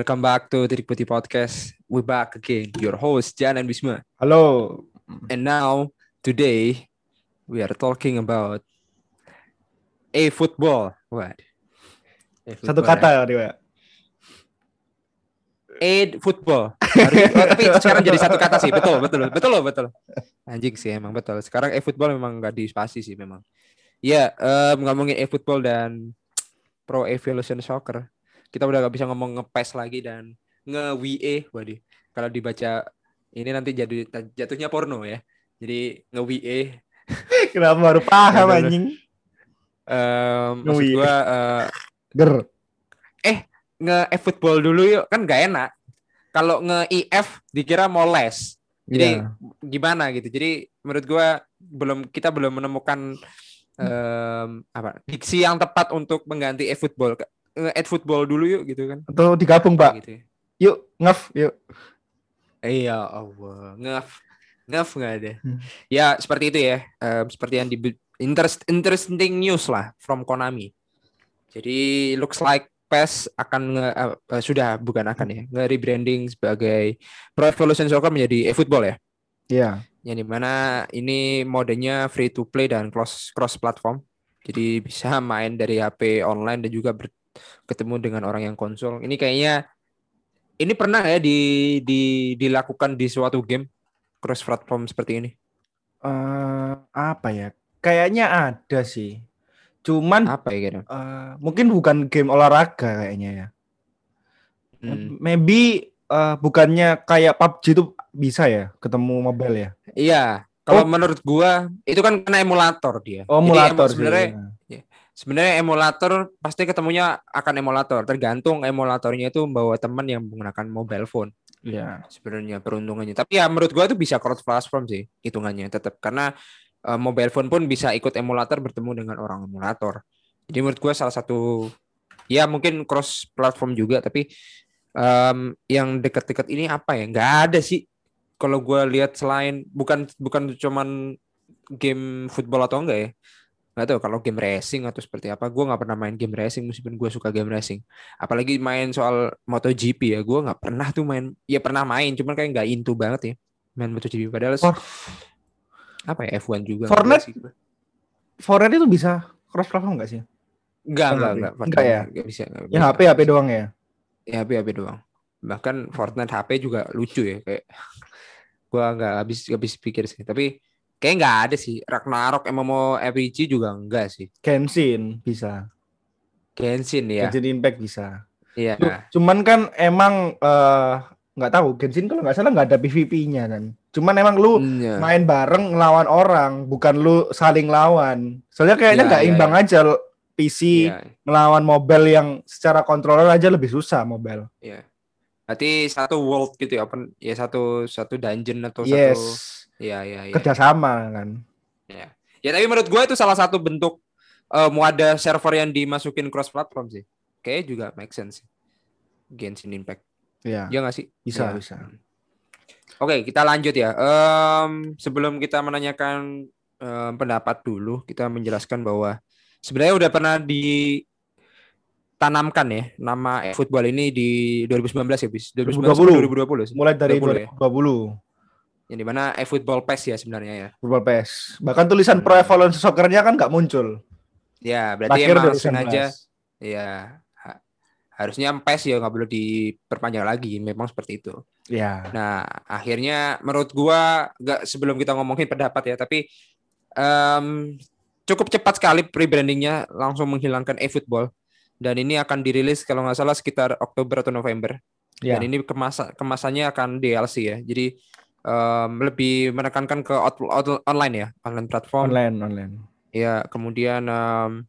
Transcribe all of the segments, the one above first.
Welcome back to Titik Putih Podcast. We're back again. Your host Jan and Bisma. Halo. And now today we are talking about a football. What? Satu kata Dewa. A football. Harus- oh, tapi sekarang jadi satu kata sih. Betul, betul, betul betul. Anjing sih emang betul. Sekarang e football memang nggak di spasi sih memang. Ya, em, ngomongin e football dan Pro Evolution Soccer. Kita udah gak bisa ngomong nge lagi dan nge-WE, waduh. Kalau dibaca ini nanti jadi jatuhnya porno ya. Jadi nge-WE Kenapa baru paham anjing? em, maksud Nge-WE. gua eh, Ger. nge football dulu yuk kan gak enak. Kalau nge IF dikira mau les. Jadi Iya. gimana gitu. Jadi menurut gua belum kita belum menemukan em, apa diksi yang tepat untuk mengganti e-football. Nge football dulu yuk gitu kan. Atau digabung, Pak. Gitu. ya. Yuk, ngef, yuk. Iya Allah, ngef ngef nggak ada. Hmm. Ya seperti itu ya. Em, seperti yang di interest, interesting news lah from Konami. Jadi looks like PES akan nge, eh, eh, sudah bukan akan ya nge rebranding sebagai Pro Evolution Soccer menjadi eFootball ya. Iya. Yang di mana ini modenya free to play dan cross cross platform. Jadi bisa main dari HP online dan juga ber- ketemu dengan orang yang konsol. Ini kayaknya ini pernah ya di, di dilakukan di suatu game cross platform seperti ini. Eh, apa ya? Kayaknya ada sih. Cuman Apa ya kira? eh, mungkin bukan game olahraga kayaknya ya. Hmm. Maybe eh, bukannya kayak PUBG itu bisa ya ketemu mobile ya? Iya, kalau Oh. menurut gua itu kan kena emulator dia. Oh, emulator sebenarnya ya. Sebenarnya emulator pasti ketemunya akan emulator. Tergantung emulatornya itu membawa teman yang menggunakan mobile phone. Iya. sebenarnya peruntungannya. Tapi ya menurut gua itu bisa cross platform sih hitungannya tetap karena eh, mobile phone pun bisa ikut emulator bertemu dengan orang emulator. Jadi menurut gua salah satu ya mungkin cross platform juga tapi em, yang dekat-dekat ini apa ya? nggak ada sih. Kalau gua lihat selain bukan bukan cuman game football atau enggak ya. Nggak tahu kalau game racing atau seperti apa. Gua nggak pernah main game racing meskipun gua suka game racing apalagi main soal MotoGP ya gue nggak pernah tuh main ya pernah main cuman kayak nggak into banget ya main MotoGP padahal For- apa ya F1 juga Fortnite? Fortnite itu bisa cross platform nggak sih? enggak enggak Enggak, enggak ya? enggak bisa enggak Ya. HP HP doang ya. ya HP HP doang bahkan Fortnite HP juga lucu ya kayak gua nggak habis habis pikir sih tapi kayak nggak ada sih Ragnarok MMORPG juga enggak sih Genshin bisa. Genshin ya Genshin Impact bisa. iya Cu- Cuman kan emang eh, nggak tahu Genshin kalau nggak salah nggak ada PVP-nya kan. Cuman emang lu Iya. main bareng ngelawan orang, bukan lu saling lawan. Soalnya kayaknya Iya, nggak iya, imbang aja lo- PC Iya, ngelawan mobile yang secara controller aja lebih susah mobile. iya. Berarti satu world gitu ya, open ya satu satu dungeon atau yes, satu Iya, iya, iya. kerjasama kan. Ya. ya, tapi menurut gue itu salah satu bentuk eh, mau ada server yang dimasukin cross platform sih. Kayaknya juga make sense. sih. Genshin Impact. Iya, Ya nggak sih? bisa Ya. bisa. Oke, kita lanjut ya. Em, sebelum kita menanyakan em, pendapat dulu, kita menjelaskan bahwa sebenarnya udah pernah ditanamkan ya nama football ini di 2019 ya, bis. 2019 2020. 2020. Mulai dari 20 ya? 2020 Yang di mana e-football PES ya sebenarnya ya. Football PES. Bahkan tulisan Hmm. Pro Evolution Soccer-nya kan nggak muncul. Ya, berarti Terakhir emang 2019. sengaja ya ha- harusnya PES ya nggak perlu diperpanjang lagi memang seperti itu Ya. nah akhirnya menurut gua nggak sebelum kita ngomongin pendapat ya tapi em, cukup cepat sekali rebrandingnya langsung menghilangkan eFootball dan ini akan dirilis kalau nggak salah sekitar Oktober atau November Ya. dan ini kemasa kemasannya akan DLC ya jadi em, lebih menekankan ke out- out- online ya online platform Online, online. Ya, kemudian em,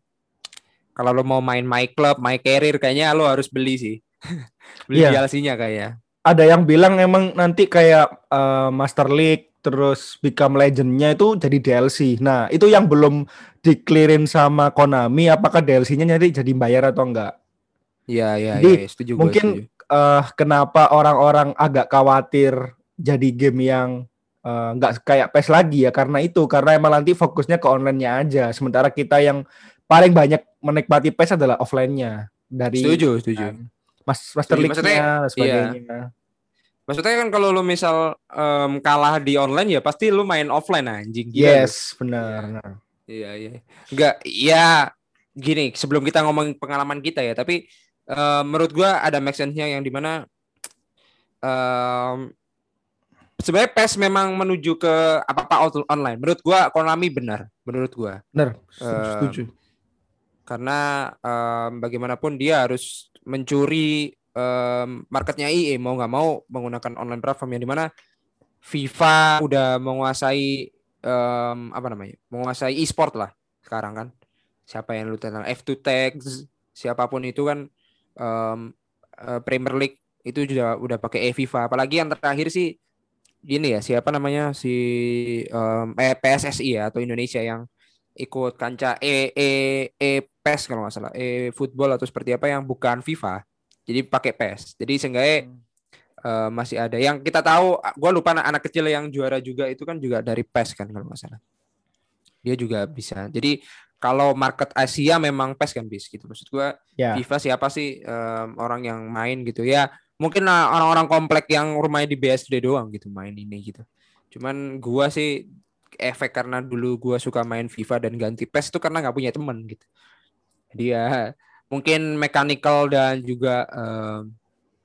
kalau lo mau main My Club, My Career kayaknya lo harus beli sih. beli Iya. DLC-nya kayaknya. Ada yang bilang emang nanti kayak eh, Master League terus Become Legend-nya itu jadi DLC. Nah, itu yang belum di-clearin sama Konami apakah DLC-nya nanti jadi bayar atau enggak. Iya, iya, iya, setuju mungkin setuju. eh kenapa orang-orang agak khawatir jadi game yang eh, nggak kayak PES lagi ya karena itu karena emang nanti fokusnya ke online-nya aja sementara kita yang paling banyak menikmati PES adalah offline-nya dari Setuju, setuju. kan, Mas Master. League-nya Maksudnya, dan sebagainya. Maksudnya kan kalau lo misal em, kalah di online ya pasti lo main offline anjing. Gila lo. Yes, benar. Nah, Iya, iya. Enggak, ya gini, sebelum kita ngomong pengalaman kita ya, tapi eh, menurut gua ada make sense-nya yang di mana em sebenarnya PES memang menuju ke apa-apa online. Menurut gua Konami benar, menurut gua. Benar, setuju. Karena em, bagaimanapun dia harus mencuri em, marketnya EA mau nggak mau menggunakan online platform yang di mana FIFA udah menguasai em, apa namanya menguasai e-sport lah sekarang kan siapa yang lu tentang F2 Tags siapa pun itu kan em, eh, Premier League itu juga udah pakai e-FIFA apalagi yang terakhir sih gini ya siapa namanya si em, eh, PSSI ya atau Indonesia yang ikut kancah e e e PES kalau nggak salah e football atau seperti apa yang bukan FIFA. Jadi pakai PES jadi seenggaknya eh, masih ada. Yang kita tahu gue lupa anak, anak kecil yang juara juga itu kan juga dari PES kan kalau nggak salah. Dia juga bisa. Jadi kalau market Asia memang PES kan bis gitu. Maksud gue Ya. FIFA siapa sih em, orang yang main gitu. Ya mungkin lah orang-orang komplek yang rumahnya di BSD doang gitu main ini gitu. Cuman gua sih efek karena dulu gua suka main FIFA dan ganti PES itu karena nggak punya teman gitu. Dia mungkin mechanical dan juga em,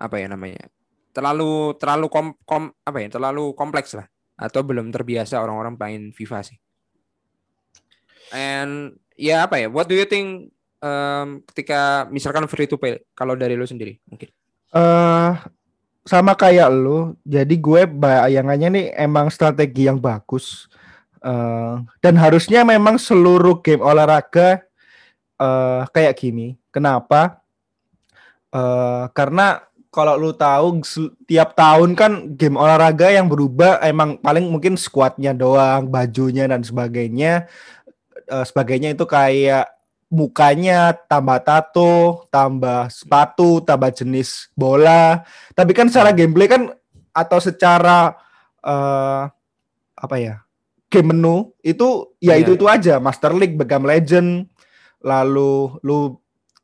apa ya namanya terlalu terlalu kom, kom- apa ya terlalu kompleks lah. Atau belum terbiasa orang-orang main FIFA sih. And ya apa ya what do you think em, ketika misalkan free to play kalau dari lu sendiri mungkin eh sama kayak lu, jadi gue bayangannya nih emang strategi yang bagus. Eh, dan harusnya memang seluruh game olahraga eh kayak gini. Kenapa? Eh karena kalau lu tahu tiap tahun kan game olahraga yang berubah emang paling mungkin squadnya doang, bajunya dan sebagainya. Eh, sebagainya itu kayak mukanya tambah tato, tambah sepatu, tambah jenis bola. Tapi kan secara gameplay kan atau secara eh apa ya? Game menu itu ya Iya, itu itu aja, Master League, Become Legend, lalu lu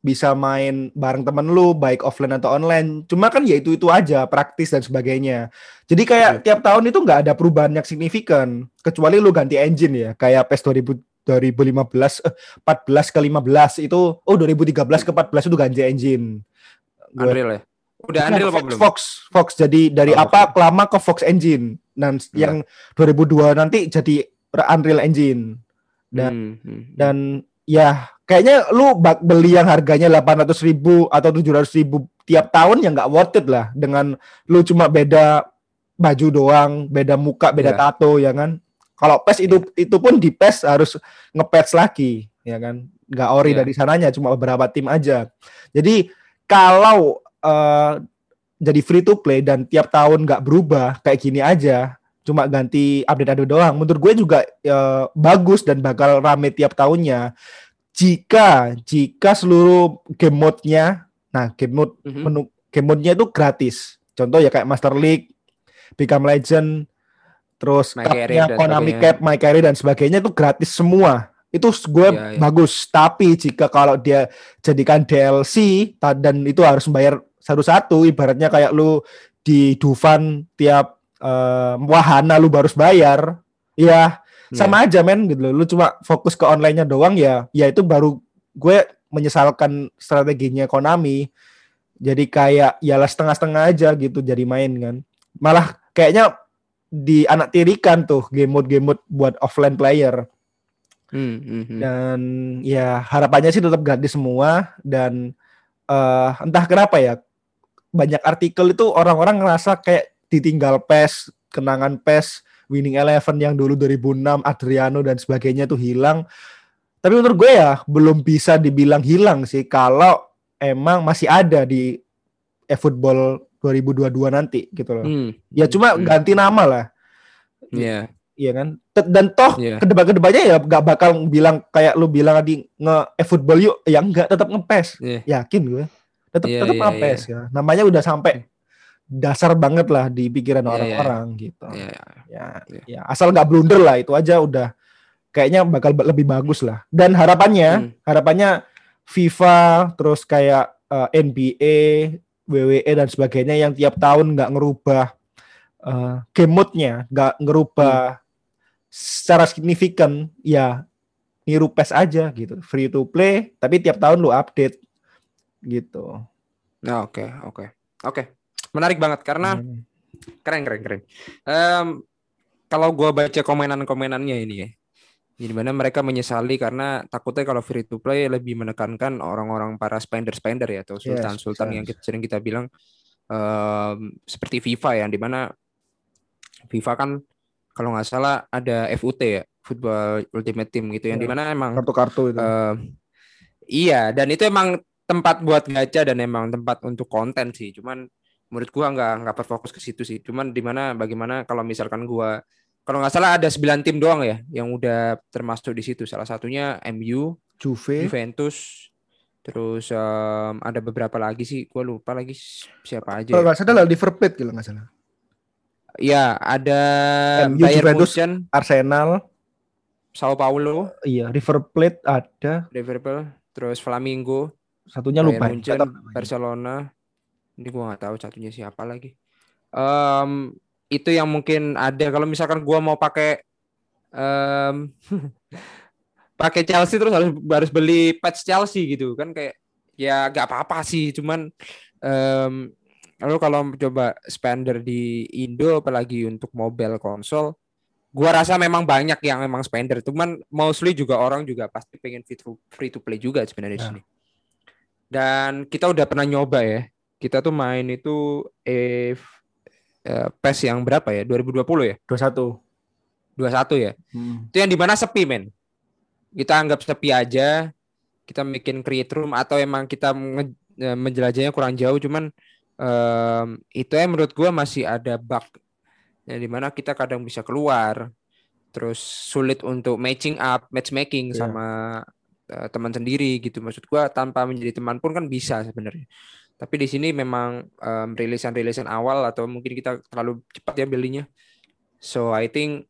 bisa main bareng temen lu baik offline atau online. Cuma kan ya itu itu aja, praktis dan sebagainya. Jadi kayak tiap tahun itu nggak ada perubahan yang signifikan kecuali lu ganti engine ya, kayak PES 2000 2015 eh, 14 ke 15 itu oh 2013 ke 14 itu ganti engine. Gue- Unreal ya udah Unreal apa Fox, belum Fox, Fox. Jadi dari Oh, apa lama ke Fox Engine. Dan Iya. yang 2002 nanti jadi Unreal Engine. Dan Hmm, hmm. dan ya kayaknya lu bak beli yang harganya 800 ribu atau 700 ribu tiap tahun ya nggak worth it lah dengan lu cuma beda baju doang, beda muka, beda Iya. tato ya kan. Kalau PES itu itu pun di PES harus nge-patch lagi ya kan. Nggak ori Iya. dari sananya cuma beberapa tim aja. Jadi kalau eh, jadi free to play dan tiap tahun nggak berubah kayak gini aja cuma ganti update-update doang. Menurut gue juga eh, bagus dan bakal rame tiap tahunnya. Jika jika seluruh game mode-nya, nah game mode Mhm. menu game mode-nya itu gratis. Contoh ya kayak Master League, Become Legend, terus dan Konami. Cap, My Career dan sebagainya itu gratis semua. Itu gue Iya, iya. bagus. Tapi jika kalau dia jadikan DLC dan itu harus membayar satu-satu, ibaratnya kayak lu di Dufan tiap eh, wahana lu harus bayar, ya Iya. sama aja men gitu loh. Lu cuma fokus ke online-nya doang ya, ya itu baru gue menyesalkan strateginya Konami. Jadi kayak ya lah setengah-setengah aja gitu jadi main kan. Malah kayaknya di anak tirikan tuh game mode game mode buat offline player Hmm, hmm, hmm. dan ya harapannya sih tetap gratis semua dan eh entah kenapa ya banyak artikel itu orang-orang ngerasa kayak ditinggal PES, kenangan PES, Winning Eleven yang dulu 2006, Adriano dan sebagainya tuh hilang. Tapi menurut gue ya belum bisa dibilang hilang sih kalau emang masih ada di eFootball 2022 nanti gitu loh. Hmm. Ya cuma Hmm. ganti nama lah. Iya. Iya kan? Dan toh Iya. ke depan-kedepannya ya gak bakal bilang kayak lu bilang tadi nge eFootball yuk, ya enggak tetap ngepes. Iya. Yakin gue. Tetap Iya, tetap iya, ngepes ya. Namanya udah sampai dasar banget lah di pikiran Iya, iya. orang-orang gitu. Iya. Ya, Iya. ya asal nggak blunder lah itu aja udah kayaknya bakal ba- lebih bagus lah. Dan harapannya, Hmm. harapannya FIFA terus kayak eh, NBA, WWE dan sebagainya yang tiap tahun nggak ngerubah eh, game mode-nya, nggak ngerubah secara signifikan, ya niru PES aja gitu, free to play, tapi tiap tahun lu update gitu. Nah, oke, oke. Oke. Menarik banget karena Hmm. keren keren keren. Em, kalau gua baca komenan-komenannya ini ya. Di mana mereka menyesali karena takutnya kalau free to play lebih menekankan orang-orang para spender-spender ya atau sultan-sultan bisa, yang kita, sering kita bilang em, seperti FIFA ya di mana FIFA kan kalau nggak salah ada FUT ya, Football Ultimate Team gitu yang Ya. di mana emang Kartu-kartu itu. Eh, iya, dan itu emang tempat buat gacha dan emang tempat untuk konten sih. Cuman menurut gua nggak nggak berfokus ke situ sih. Cuman di mana bagaimana kalau misalkan gua kalau nggak salah ada 9 tim doang ya yang udah termasuk di situ. Salah satunya MU, Juve, Juventus, terus em, ada beberapa lagi sih. Gua lupa lagi siapa aja. kalau ya. nggak salah Liver Plate kalau nggak salah. Iya, ada MU, Bayern Juventus. Munchen, Arsenal, Sao Paulo, iya River Plate ada, Liverpool, terus Flamingo, satunya Bayern lupa. Munchen, tahu namanya. Barcelona. Ini gua nggak tahu satunya siapa lagi. Em, itu yang mungkin ada. Kalau misalkan gua mau pakai em, pakai Chelsea terus harus harus beli patch Chelsea gitu kan kayak ya gak apa-apa sih. Cuman em lalu kalau coba spender di Indo apalagi untuk mobile konsol gua rasa memang banyak yang memang spender. Cuman mostly juga orang juga pasti pengen free to, free to play juga sebenarnya di Ya. sini. Dan kita udah pernah nyoba ya. Kita tuh main itu eh eh, PES yang berapa ya 2020 ya 21. 21 ya Hmm. itu yang di mana sepi men kita anggap sepi aja kita bikin create room atau emang kita eh, menjelajahnya kurang jauh cuman em, itu ya menurut gua masih ada bug yang di mana kita kadang bisa keluar terus sulit untuk matching up matchmaking Iya. sama eh, teman sendiri gitu maksud gua tanpa menjadi teman pun kan bisa sebenarnya tapi di sini memang em, rilisan-rilisan awal atau mungkin kita terlalu cepat ya belinya. So I think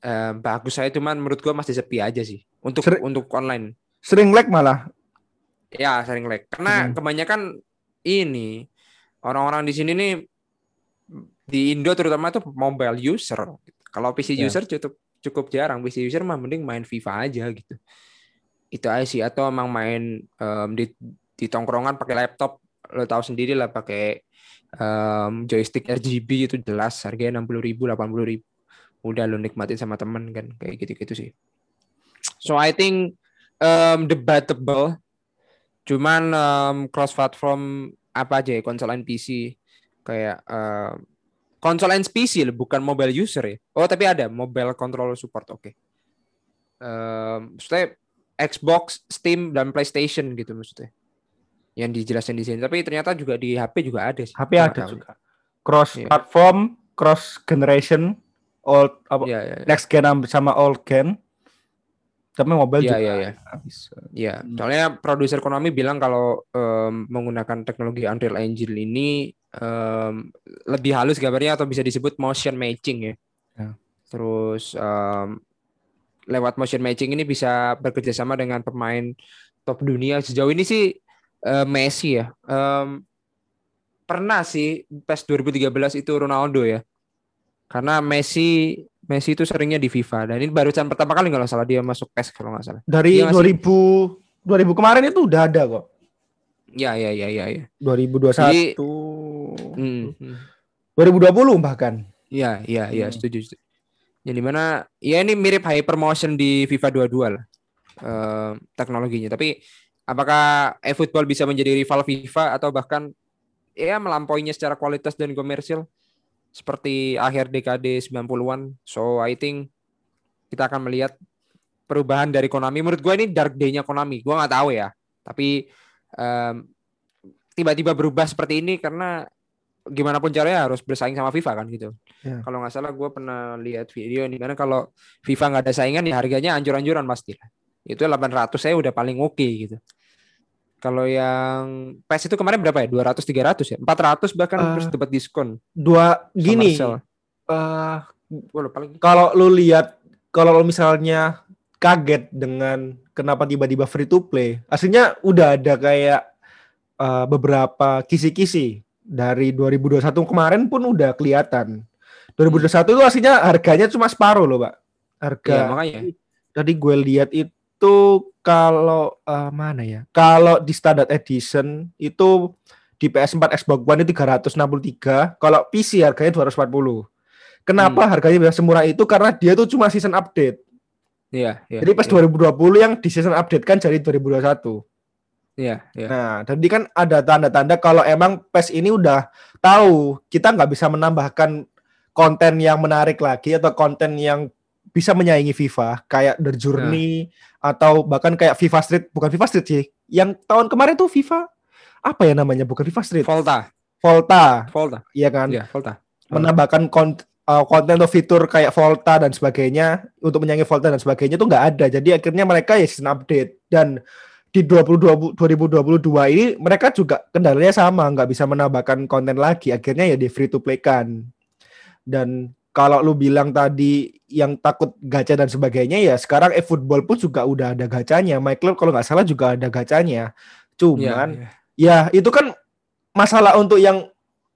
eh, bagus saya cuman menurut gua masih sepi aja sih untuk Seri- untuk online. Sering lag malah. ya sering lag. Karena Hmm. kebanyakan ini orang-orang di sini nih di Indo terutama tuh mobile user. Kalau PC Ya. user cukup cukup jarang. PC user mah mending main FIFA aja gitu. Itu aja sih. Atau emang main em, di di tongkrongan pakai laptop lo tahu sendiri lah pakai em, joystick RGB itu jelas harganya enam puluh ribu delapan puluh ribu. Udah lo nikmatin sama temen kan kayak gitu-gitu sih. So I think um, debatable. Cuman em, cross platform apa aja ya konsol and PC kayak em, konsol and PC bukan mobile user ya. Oh tapi ada mobile controller support oke. Em, maksudnya Xbox, Steam dan PlayStation gitu maksudnya yang dijelasin di sini tapi ternyata juga di HP juga ada sih HP ada juga. Cross Iya. platform, cross generation, old apa Iya, iya, iya. next gen sama old gen. Tapi mobile Iya, juga iya, iya. bisa. Iya, Hmm. soalnya produser Konami bilang kalau em, menggunakan teknologi Unreal Engine ini em, lebih halus gambarnya atau bisa disebut motion matching ya. Ya. Terus em, lewat motion matching ini bisa bekerja sama dengan pemain top dunia. Sejauh ini sih eh, Messi ya. Em, pernah sih PES 2013 itu Ronaldo ya. Karena Messi Messi itu seringnya di FIFA dan ini barusan pertama kali kalau salah dia masuk PES kalau nggak salah. Dari Iya nggak sih? 2000 2000 kemarin itu udah ada kok. Ya ya ya ya ya. 2021. Hmm. hmm. 2020 bahkan. Iya, iya, iya, Hmm. setuju. setuju. Yang di mana ya ini mirip Hypermotion di FIFA 22 lah eh, teknologinya. Tapi apakah eFootball bisa menjadi rival FIFA atau bahkan ya melampauinya secara kualitas dan komersil seperti akhir dekade 90-an. So I think kita akan melihat perubahan dari Konami. Menurut gue ini dark day-nya Konami. Gue nggak tahu ya. Tapi um, tiba-tiba berubah seperti ini karena gimana pun caranya harus bersaing sama FIFA kan gitu. Ya. Kalau nggak salah gue pernah lihat video ini karena kalau FIFA nggak ada saingan ya harganya anjur-anjuran pasti. Itu 800 saya udah paling oke okay, gitu. Kalau yang PES itu kemarin berapa ya? 200 300 ya? 400 bahkan uh, terus dapat diskon. Dua gini. Uh, kalau lu lihat kalau lu misalnya kaget dengan kenapa tiba-tiba free to play, aslinya udah ada kayak uh, beberapa kisi-kisi dari 2021 kemarin pun udah kelihatan. 2021 itu aslinya harganya cuma separuh loh, Pak. Harga. Ya, makanya. Tadi gue lihat itu kalau uh, mana ya? Kalau di standard edition itu di PS4 Xbox One itu 363, kalau PC harganya 240. Kenapa hmm. harganya bisa semurah itu? Karena dia tuh cuma season update. Iya, iya. Jadi pas iya. 2020 yang di season update kan jadi 2021. Iya, iya. Nah, tadi kan ada tanda-tanda kalau emang PES ini udah tahu kita nggak bisa menambahkan konten yang menarik lagi atau konten yang bisa menyaingi FIFA kayak The Journey nah. atau bahkan kayak FIFA Street bukan FIFA Street sih. Yang tahun kemarin tuh FIFA apa ya namanya? Bukan FIFA Street. Volta. Volta. Volta. Iya kan? Iya, Volta. Menambahkan konten uh, konten atau fitur kayak Volta dan sebagainya untuk menyaingi Volta dan sebagainya itu nggak ada. Jadi akhirnya mereka ya season update dan di 2020 2022 ini mereka juga kendalanya sama nggak bisa menambahkan konten lagi akhirnya ya di free to play kan dan kalau lu bilang tadi yang takut gacha dan sebagainya ya sekarang e-football pun juga udah ada gacanya My Club kalau nggak salah juga ada gacanya cuman ya, ya. ya itu kan masalah untuk yang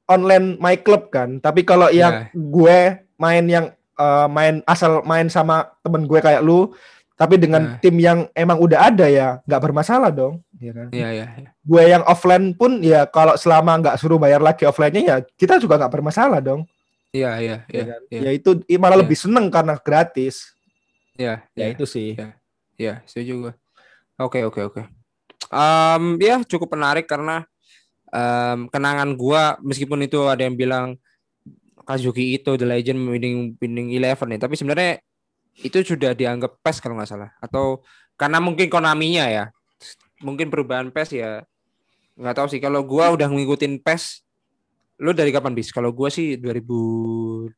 online My Club kan tapi kalau yang ya. gue main yang uh, main asal main sama temen gue kayak lu tapi dengan nah. tim yang emang udah ada ya nggak bermasalah dong, ya kan? Iya iya. Ya. Gue yang offline pun ya kalau selama nggak suruh bayar lagi offline-nya ya kita juga nggak bermasalah dong. Iya iya iya. Ya, kan? ya. ya itu malah ya. lebih seneng karena gratis. Iya. Ya, ya itu sih. Iya ya, setuju gue. Oke oke oke. Um, ya cukup menarik karena um, kenangan gue meskipun itu ada yang bilang Kazuki itu The Legend winning winning eleven nih, tapi sebenarnya itu sudah dianggap PES kalau nggak salah atau karena mungkin Konaminya ya mungkin perubahan PES ya nggak tahu sih kalau gua udah ngikutin PES lu dari kapan bis? Kalau gua sih 2012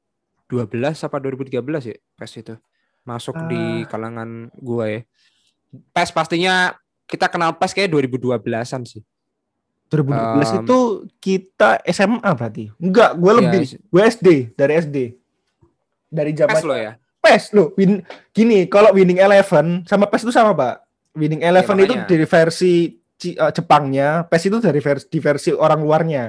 apa 2013 ya PES itu. Masuk uh. di ah. kalangan gua ya. PES pastinya kita kenal PES kayak 2012-an sih. 2012 um, itu kita SMA berarti? Enggak gue iya, lebih ya, gue SD dari SD dari zaman PES lo ya? PES lo win gini kalau winning eleven sama PES itu sama pak. Winning eleven ya, itu dari versi uh, Jepangnya PES itu dari versi di versi orang luarnya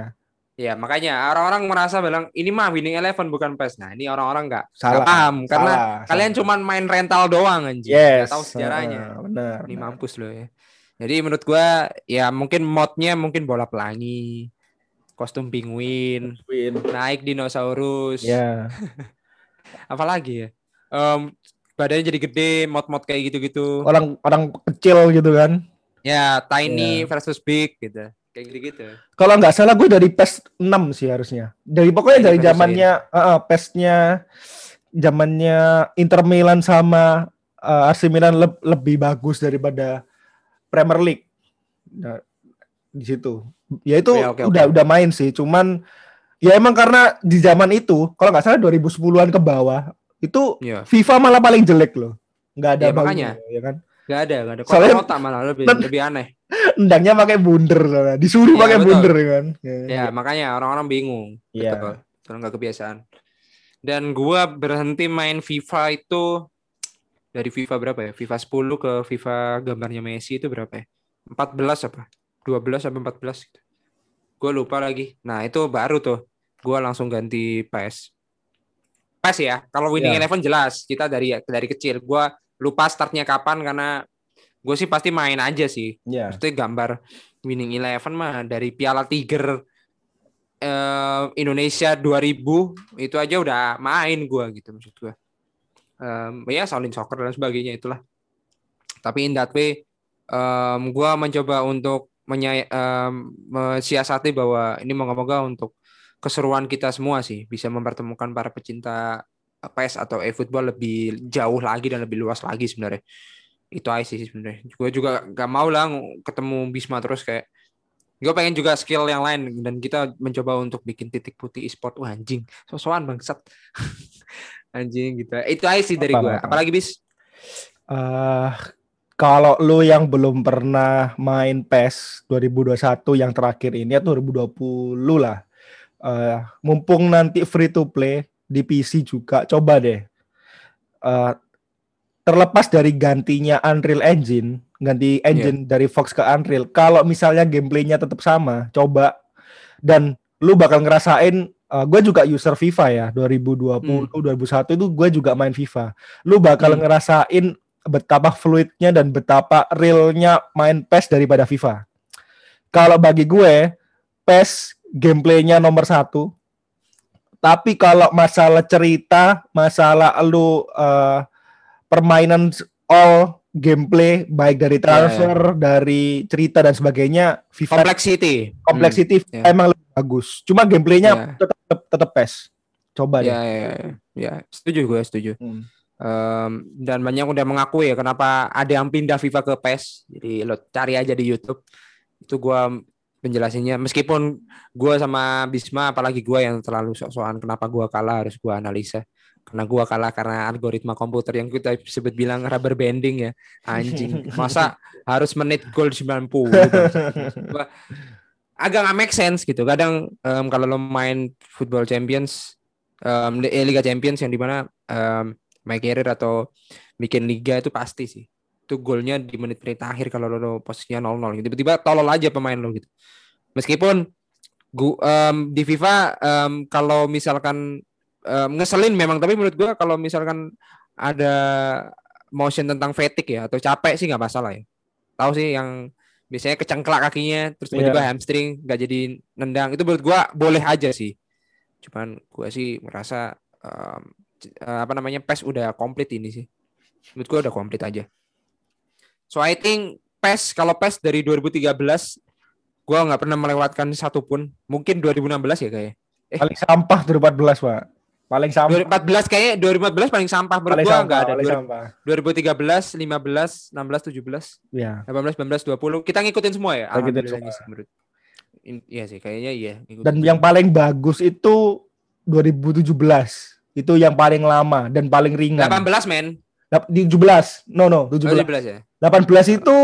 Ya makanya orang-orang merasa bilang ini mah winning eleven bukan PES. Nah ini orang-orang nggak salah paham karena salah, kalian cuma main rental doang anjing. Yes. Gak tahu sejarahnya. Uh, benar. Ini benar. mampus loh ya. Jadi menurut gua ya mungkin modnya mungkin bola pelangi, kostum penguin, naik dinosaurus. Ya. Yeah. Apalagi ya? um, badannya jadi gede, mod-mod kayak gitu-gitu. Orang orang kecil gitu kan? Ya, tiny yeah. versus big gitu. Kayak gitu-gitu. Kalau nggak salah gue dari PES 6 sih harusnya. Dari pokoknya dari zamannya uh, PES-nya zamannya Inter Milan sama uh, AC Milan le lebih bagus daripada Premier League. Nah, di situ. Ya itu ya, okay, udah okay. udah main sih, cuman ya emang karena di zaman itu kalau nggak salah 2010-an ke bawah itu yeah. FIFA malah paling jelek loh. Nggak ada ya, makanya. ya kan? Nggak ada, nggak ada. Soalnya kota malah lebih lebih aneh. Endangnya pakai bunder soalnya. Disuruh ya, pakai bunder kan. Ya, ya makanya orang-orang bingung. Iya. Betul. nggak kebiasaan. Dan gua berhenti main FIFA itu dari FIFA berapa ya? FIFA 10 ke FIFA gambarnya Messi itu berapa ya? 14 apa? 12 sampai 14 gitu. Gue lupa lagi. Nah, itu baru tuh. Gua langsung ganti PES PES ya. Kalau winning yeah. eleven jelas kita dari dari kecil. Gua lupa startnya kapan karena gue sih pasti main aja sih. Yeah. Maksudnya gambar winning eleven mah dari Piala Tiger uh, Indonesia 2000 itu aja udah main gue gitu maksud gue. Um, ya salin soccer dan sebagainya itulah. Tapi in that way um, gue mencoba untuk menyay um, mensiasati bahwa ini moga-moga untuk keseruan kita semua sih bisa mempertemukan para pecinta PES atau e-football lebih jauh lagi dan lebih luas lagi sebenarnya. itu aja sih sebenarnya. Gue juga gak mau lah ketemu Bisma terus kayak gue pengen juga skill yang lain dan kita mencoba untuk bikin titik putih e-sport. Wah anjing. Sosokan bangsat. Anjing gitu. Itu aja sih dari gue apalagi bis? Uh, kalau lu yang belum pernah main PES 2021 yang terakhir ini atau 2020 lah. Uh, mumpung nanti free to play di PC juga coba deh uh, terlepas dari gantinya Unreal Engine, ganti engine yeah. dari Fox ke Unreal, kalau misalnya gameplaynya tetap sama, coba dan lu bakal ngerasain uh, gue juga user FIFA ya 2020 hmm. 2001 itu gue juga main FIFA lu bakal hmm. ngerasain betapa fluidnya dan betapa realnya main PES daripada FIFA kalau bagi gue PES gameplaynya nomor satu tapi kalau masalah cerita masalah lu uh, permainan all gameplay baik dari iya, transfer, yeah, dari cerita dan sebagainya, FIFA complexity, complexity hmm, yeah. emang lebih bagus. Cuma gameplaynya yeah. tetap tetap, tetap PES. Coba yeah. Ya, yeah, yeah. setuju gue, setuju. Hmm. Um, dan banyak udah mengakui ya kenapa ada yang pindah FIFA ke PES. Jadi lo cari aja di YouTube. Itu gue penjelasannya meskipun gue sama Bisma apalagi gue yang terlalu sok-sokan kenapa gue kalah harus gue analisa. Karena gua kalah karena algoritma komputer yang kita sebut bilang rubber banding ya. Anjing. Masa harus menit goal 90 gitu. agak nggak make sense gitu. Kadang um, kalau lo main football champions um, Liga Champions yang di mana um, my career atau bikin liga itu pasti sih itu golnya di menit-menit akhir kalau lo posisinya 0-0 gitu. tiba-tiba tolol aja pemain lo gitu. Meskipun gua, um, di FIFA um, kalau misalkan um, ngeselin memang tapi menurut gua kalau misalkan ada motion tentang fatigue ya atau capek sih nggak masalah ya. Tahu sih yang biasanya kecengklak kakinya terus tiba-tiba yeah. hamstring nggak jadi nendang. Itu menurut gua boleh aja sih. Cuman gua sih merasa um, apa namanya PES udah komplit ini sih. Menurut gua udah komplit aja so I think PES kalau PES dari 2013 gua nggak pernah melewatkan satupun mungkin 2016 ya kayak eh. paling sampah 2014 pak Paling sampah. 2014 kayaknya 2014 paling sampah menurut paling gua enggak ada. Paling sampah. 2013, 15, 16, 17, ya. 18, 19, 20. Kita ngikutin semua ya. Ngikutin semua. Sih, menurut. Iya sih, kayaknya iya. Dan yang paling bagus itu 2017. Itu yang paling lama dan paling ringan. 18 men. Di 17. No no, 17. Oh, 17 ya. 18 itu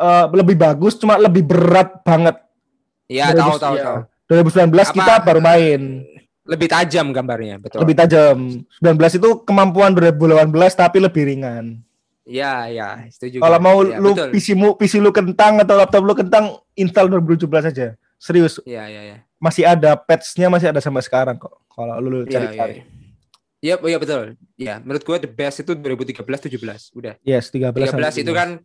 uh, lebih bagus cuma lebih berat banget. Iya, tahu tahu ya. tahu. 2019 Apa, kita baru main lebih tajam gambarnya, betul. Lebih tajam. 19 itu kemampuan 2018 tapi lebih ringan. Iya, iya, setuju. Kalau mau ya, lu betul. PC mu PC lu kentang atau laptop lu kentang, install 2017 aja. Serius. Iya, iya, iya. Masih ada patch-nya masih ada sampai sekarang kok. Kalau lu cari ya, cari. Iya, iya, iya betul. Ya, menurut gua the best itu 2013 17. Udah. Yes, 13. 13 itu kan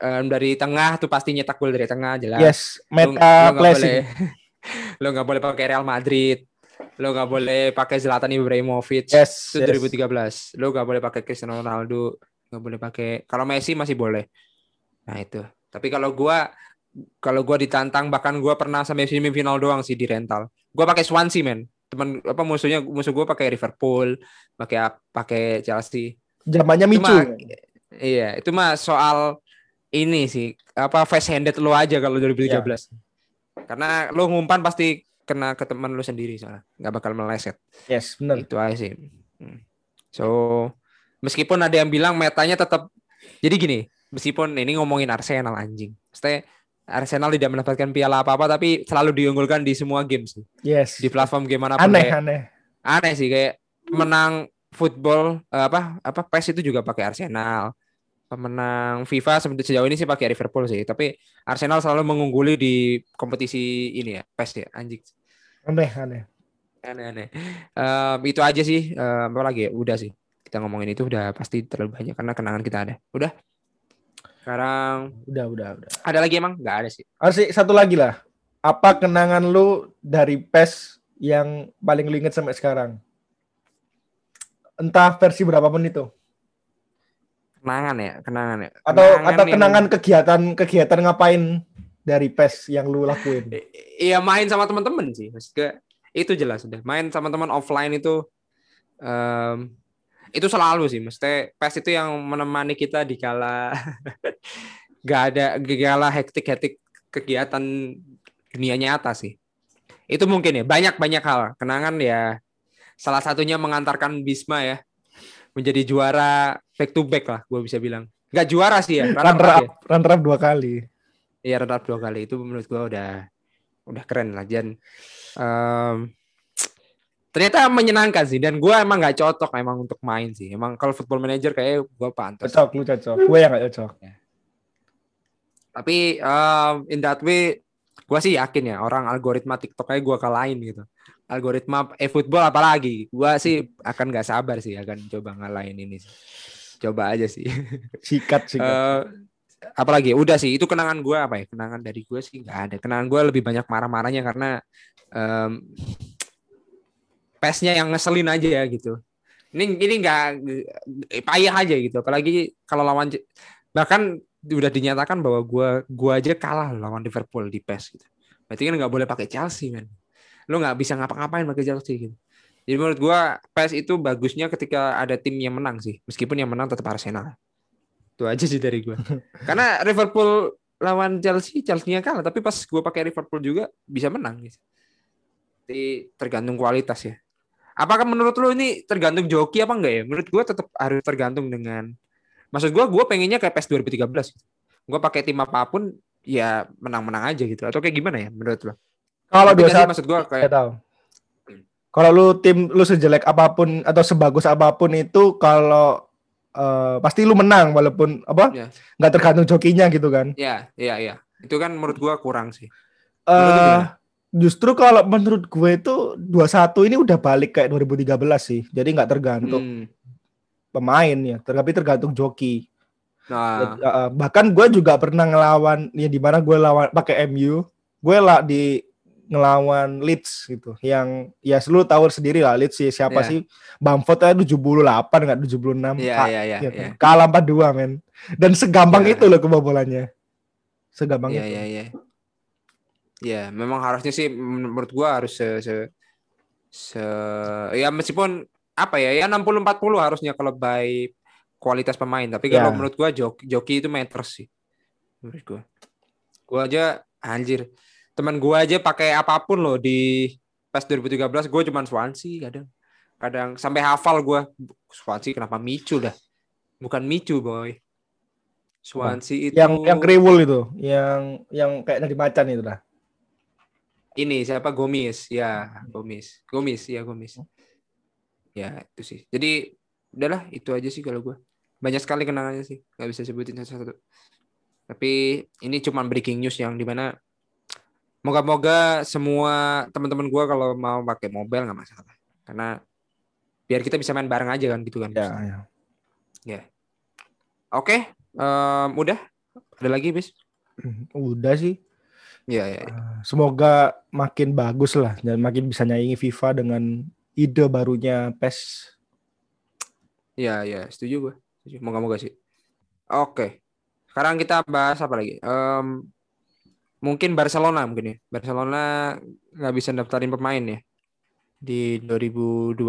um, dari tengah tuh pasti nyetak gol dari tengah jelas. Yes, meta boleh, lo nggak boleh pakai Real Madrid lo nggak boleh pakai Zlatan Ibrahimovic yes, itu yes. 2013 lo nggak boleh pakai Cristiano Ronaldo nggak boleh pakai kalau Messi masih boleh nah itu tapi kalau gua kalau gua ditantang bahkan gua pernah sampai semifinal doang sih di rental gua pakai Swansea men teman apa musuhnya musuh gua pakai Liverpool pakai pakai Chelsea. Zamannya Micu. iya itu mah soal ini sih apa face handed lo aja kalau 2013 yeah. karena lo ngumpan pasti kena ke teman lu sendiri soalnya nggak bakal meleset. Yes benar itu aja sih. Hmm. so meskipun ada yang bilang metanya tetap jadi gini meskipun ini ngomongin Arsenal anjing. Maksudnya Arsenal tidak mendapatkan piala apa apa tapi selalu diunggulkan di semua game sih yes di platform game mana aneh kayak, aneh aneh sih kayak menang football eh, apa apa PES itu juga pakai Arsenal pemenang FIFA sejauh ini sih pakai Liverpool sih tapi Arsenal selalu mengungguli di kompetisi ini ya PES ya anjing Aneh, aneh. Aneh-aneh. Um, itu aja sih. Um, apa lagi ya? Udah sih. Kita ngomongin itu udah pasti terlalu banyak karena kenangan kita ada. Udah. Sekarang udah, udah, udah. Ada lagi emang? Gak ada sih. Harus sih satu lagi lah. Apa kenangan lu dari PES yang paling lu inget sampai sekarang? Entah versi berapapun itu. Kenangan ya, kenangan ya. Atau atau kenangan kegiatan kegiatan ngapain dari PES yang lu lakuin? Iya main sama teman-teman sih, maksudnya itu jelas sudah. Main sama teman offline itu um, itu selalu sih mesti PES itu yang menemani kita di kala gak ada gejala hektik-hektik kegiatan dunia nyata sih. Itu mungkin ya banyak banyak hal. Kenangan ya salah satunya mengantarkan Bisma ya menjadi juara back to back lah gue bisa bilang. Nggak juara sih ya runner up, ya. runner up dua kali. Iya runner up dua kali. Itu menurut gue udah udah keren lah dan um, ternyata menyenangkan sih dan gue emang nggak cocok emang untuk main sih. Emang kalau football manager kayak gue pantas. Cocok lu cocok. Gue yang nggak cocok. Ya. tapi um, in that way gue sih yakin ya orang algoritma TikTok kayak gue kalahin gitu. Algoritma e-football apalagi gue sih akan nggak sabar sih akan coba ngalahin ini sih. coba aja sih. Sikat sikat. Uh, apalagi udah sih itu kenangan gue apa ya kenangan dari gue sih nggak ada. Kenangan gue lebih banyak marah-marahnya karena um, pesnya yang ngeselin aja ya gitu. Ini ini nggak payah aja gitu. Apalagi kalau lawan bahkan udah dinyatakan bahwa gua gua aja kalah lawan Liverpool di PES gitu. Berarti kan nggak boleh pakai Chelsea men. Lo nggak bisa ngapa-ngapain pakai Chelsea gitu. Jadi menurut gua PES itu bagusnya ketika ada tim yang menang sih. Meskipun yang menang tetap Arsenal. Itu aja sih dari gua. Karena Liverpool lawan Chelsea, Chelsea-nya kalah, tapi pas gua pakai Liverpool juga bisa menang gitu. Jadi tergantung kualitas ya. Apakah menurut lo ini tergantung joki apa enggak ya? Menurut gue tetap harus tergantung dengan maksud gue gue pengennya kayak PES 2013 gue pakai tim apa pun ya menang-menang aja gitu. Atau kayak gimana ya menurut lo kalau dua saat maksud gue kayak tahu. Kalau lu tim lu sejelek apa pun atau sebagus apa pun itu kalau uh, pasti lu menang walaupun apa ya. nggak tergantung jokinya gitu kan. Ya iya iya. Itu kan menurut gue kurang sih. Uh, Justru kalau menurut gue itu 21 ini udah balik kayak 2013 sih. Jadi nggak tergantung hmm. pemain ya, tapi tergantung joki. Nah. Bahkan gue juga pernah ngelawan ya di mana gue lawan pakai MU, gue lah di ngelawan Leeds gitu. Yang ya seluruh tahu sendiri lah Leeds sih siapa yeah. sih Bamford aja 78 enggak 76. Iya iya iya. Gitu. Kalah 42 men. Dan segampang yeah. itu loh kebobolannya. Segampang yeah, itu. Iya iya iya. Ya, memang harusnya sih menurut gua harus se, se, se ya meskipun apa ya ya 60 40 harusnya kalau by kualitas pemain, tapi yeah. kalau ya. menurut gua joki, joki itu matters sih. Menurut gua. Gua aja anjir. Teman gua aja pakai apa pun loh di pas 2013 gua cuman Swansea kadang. Kadang sampai hafal gua Swansea kenapa Micu dah. Bukan Micu, boy. Swansea itu yang yang kriwul itu, yang yang kayak dari macan itu lah ini siapa? Gomis. Ya Gomis. Gomis. Ya Gomis. Ya itu sih. Jadi udahlah itu aja sih kalau gue banyak sekali kenangannya sih. Nggak bisa sebutin satu-satu. Tapi ini cuma breaking news yang di mana moga-moga semua teman-teman gue kalau mau pakai mobile nggak masalah. Karena biar kita bisa main bareng aja kan gitu kan ya ya, ya. oke um, udah? Ada lagi bis? Udah sih Iya, iya. Ya. Semoga makin bagus lah dan makin bisa nyaingi FIFA dengan ide barunya PES. Iya, iya, setuju gue. Setuju. Moga-moga sih. Oke. Sekarang kita bahas apa lagi? Um, mungkin Barcelona mungkin ya. Barcelona nggak bisa daftarin pemain ya di 2021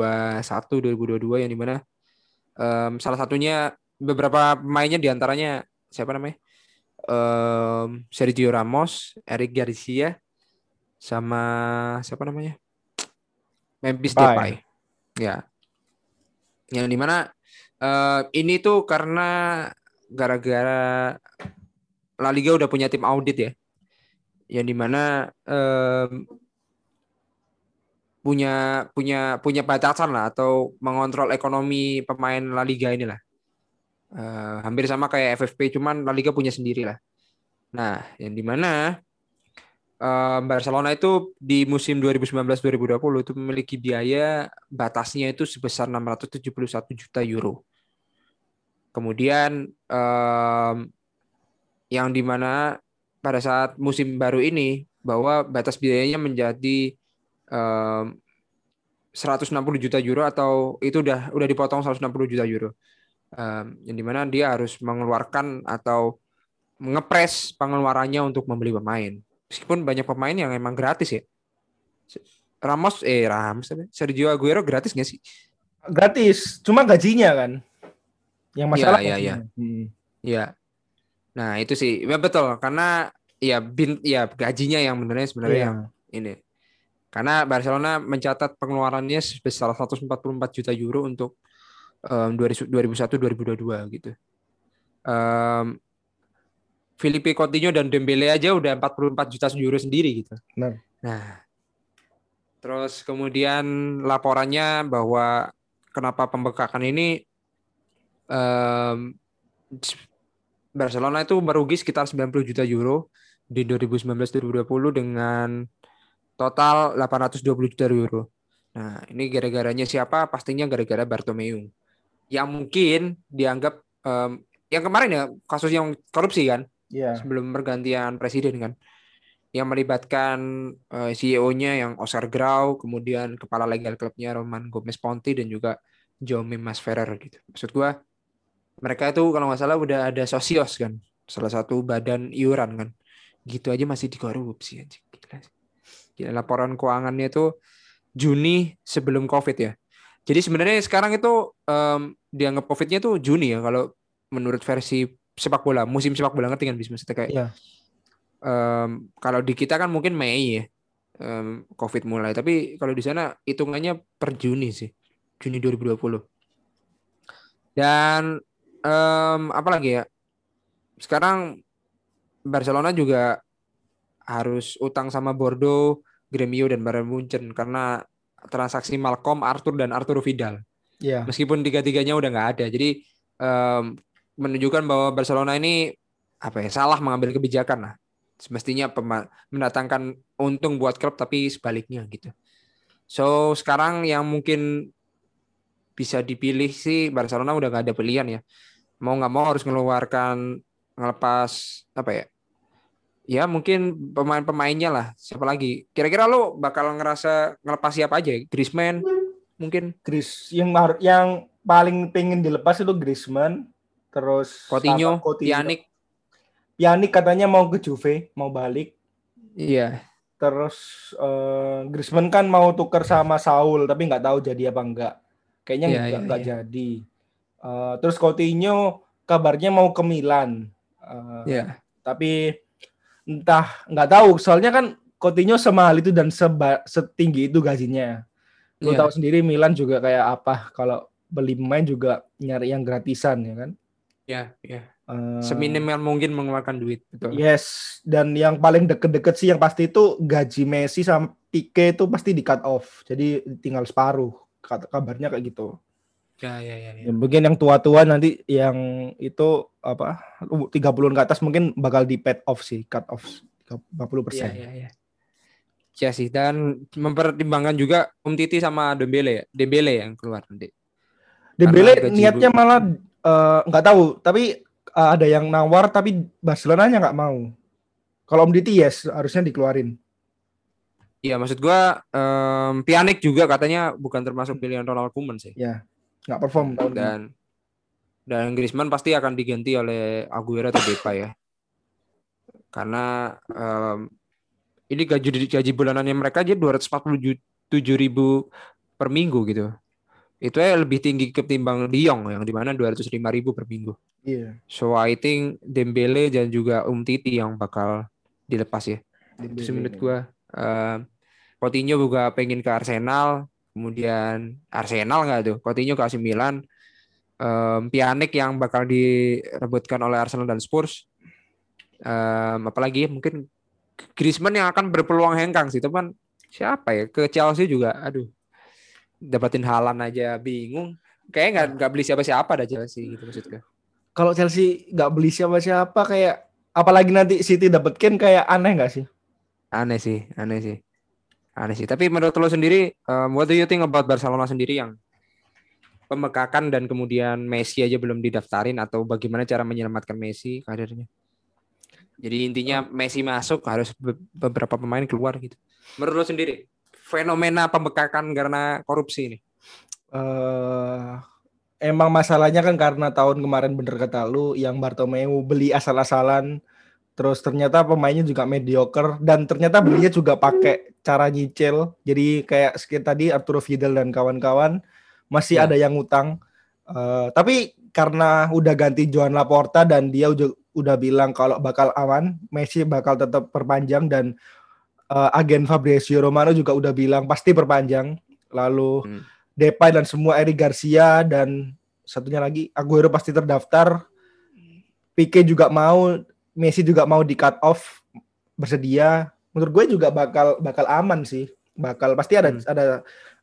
2022 yang di mana um, salah satunya beberapa pemainnya di antaranya siapa namanya um, Sergio Ramos, Eric Garcia, sama siapa namanya? Memphis Depay. Ya. Yang di mana uh, ini tuh karena gara-gara La Liga udah punya tim audit ya. Yang di mana um, punya punya punya batasan lah atau mengontrol ekonomi pemain La Liga inilah. Uh, hampir sama kayak FFP, cuman La Liga punya sendiri lah. Nah, yang di mana uh, Barcelona itu di musim 2019-2020 itu memiliki biaya batasnya itu sebesar 671 juta euro. Kemudian um, yang di mana pada saat musim baru ini bahwa batas biayanya menjadi um, 160 juta euro atau itu udah udah dipotong 160 juta euro um, yang di mana dia harus mengeluarkan atau ngepres pengeluarannya untuk membeli pemain. Meskipun banyak pemain yang emang gratis ya. Ramos, eh Ramos, Sergio Aguero gratis nggak sih? Gratis, cuma gajinya kan. Yang masalah Iya, iya. Hmm. Iya. Nah, itu sih. Ya betul karena ya bin ya gajinya yang benernya sebenarnya Iya. yang ini. Karena Barcelona mencatat pengeluarannya sebesar 144 juta euro untuk em, 2001-2022 gitu. Em, Filipe Coutinho dan Dembele aja udah 44 juta euro sendiri gitu. Benar. Nah, terus kemudian laporannya bahwa kenapa pembekakan ini em, Barcelona itu merugi sekitar 90 juta euro di 2019-2020 dengan total 820 juta euro. Nah, ini gara-garanya siapa? Pastinya gara-gara Bartomeu. Yang mungkin dianggap em, yang kemarin ya kasus yang korupsi kan Iya. sebelum pergantian presiden kan yang melibatkan eh, CEO-nya yang Oscar Grau, kemudian kepala legal klubnya Roman Gomez Ponti dan juga Jaume Masferrer gitu. Maksud gua mereka itu kalau nggak salah udah ada sosios kan, salah satu badan iuran kan. Gitu aja masih dikorupsi anjing. Gila. Gila, laporan keuangannya itu Juni sebelum Covid ya. Jadi sebenarnya sekarang itu em, dianggap Covid-nya tuh Juni ya kalau menurut versi sepak bola, musim sepak bola ngerti kan bis maksudnya kayak Iya. em, kalau di kita kan mungkin Mei ya em, COVID mulai, tapi kalau di sana hitungannya per Juni sih, Juni 2020. Dan em, apa lagi ya? Sekarang Barcelona juga harus utang sama Bordeaux, Gremio dan Bayern Munchen karena transaksi Malcolm, Arthur dan Arturo Vidal. Iya. Meskipun tiga-tiganya udah nggak ada, jadi em, menunjukkan bahwa Barcelona ini apa ya salah mengambil kebijakan lah. Semestinya mendatangkan untung buat klub tapi sebaliknya gitu. So sekarang yang mungkin bisa dipilih sih Barcelona udah nggak ada pilihan ya. Mau nggak mau harus mengeluarkan ngelepas apa ya? Ya mungkin pemain-pemainnya lah. Siapa lagi? Kira-kira lo bakal ngerasa ngelepas siapa aja? Griezmann mungkin, Gris yang yang paling pengen dilepas itu Griezmann, terus Coutinho, Coutinho. Pjanic. Pjanic katanya mau ke Juve, mau balik. Iya. Terus eh, Griezmann kan mau tuker sama Saul, tapi nggak tahu jadi apa enggak. Kayaknya Iya, nggak nggak iya. jadi. Eh, terus Coutinho kabarnya mau ke Milan. Eh, Iya. Tapi entah nggak tahu. Soalnya kan Coutinho semahal itu dan seba- setinggi itu gajinya. Lu Iya. tahu sendiri Milan juga kayak apa kalau beli pemain juga nyari yang gratisan ya kan. Iya, iya. Eh, Seminimal mungkin mengeluarkan duit, betul. Yes, dan yang paling deket-deket sih yang pasti itu gaji Messi sama Pique itu pasti di cut off. Jadi tinggal separuh. Kabarnya kayak gitu. Ya, ya, ya. ya. Ya, mungkin yang tua-tua nanti yang itu apa 30-an ke atas mungkin bakal di pay off sih, cut off 50 Iya, persen. iya, iya. Ya sih dan mempertimbangkan juga Um Titi sama Dembele ya. Dembele yang keluar nanti. Dembele niatnya bu- malah eh, nggak tahu, tapi eh, ada yang nawar tapi Barcelona-nya nggak mau. Kalau Om Diti yes harusnya dikeluarin. Iya, maksud gua em, Pjanic juga katanya bukan termasuk pilihan Ronald Koeman sih. Nggak perform tahun ini. Dan dan Griezmann pasti akan diganti oleh Aguero atau Depay ya. Karena em, ini gaji gaji bulanannya mereka aja 247 ribu per minggu gitu. Itu ya lebih tinggi ketimbang Lyon yang di mana 205 ribu per minggu. Iya. So I think Dembele dan juga Umtiti yang bakal dilepas ya. Itu sih menurut gua. Eh, Coutinho juga pengen ke Arsenal, kemudian Arsenal nggak tuh? Coutinho ke AC Milan. Em, Pjanic yang bakal direbutkan oleh Arsenal dan Spurs. Em, apalagi mungkin Griezmann yang akan berpeluang hengkang sih, teman. Siapa ya? Ke Chelsea juga, aduh. Dapatin Halan aja bingung. Kayaknya nggak nggak beli siapa-siapa dah Chelsea gitu maksud gue. Kalau Chelsea nggak beli siapa-siapa kayak apalagi nanti City dapet Kane kayak aneh nggak sih? Aneh sih, aneh sih. Aneh sih. Tapi menurut lo sendiri, um, what do you think about Barcelona sendiri yang pemekakan dan kemudian Messi aja belum didaftarin atau bagaimana cara menyelamatkan Messi karirnya? Jadi intinya Messi masuk harus be- beberapa pemain keluar gitu. Menurut lo sendiri, fenomena pembekakan karena korupsi ini? eh emang masalahnya kan karena tahun kemarin bener kata lu yang Bartomeu beli asal-asalan terus ternyata pemainnya juga mediocre dan ternyata belinya juga pakai cara nyicil jadi kayak sekitar tadi Arturo Vidal dan kawan-kawan masih Ya. ada yang ngutang. Eh, tapi karena udah ganti Joan Laporta dan dia udah udah bilang kalau bakal aman, Messi bakal tetap perpanjang dan eh, agen Fabrizio Romano juga udah bilang pasti perpanjang. Lalu Hmm. Depay dan semua Eric Garcia dan satunya lagi Aguero pasti terdaftar. Pique juga mau, Messi juga mau di cut off bersedia. Menurut gue juga bakal bakal aman sih. Bakal pasti ada Hmm. ada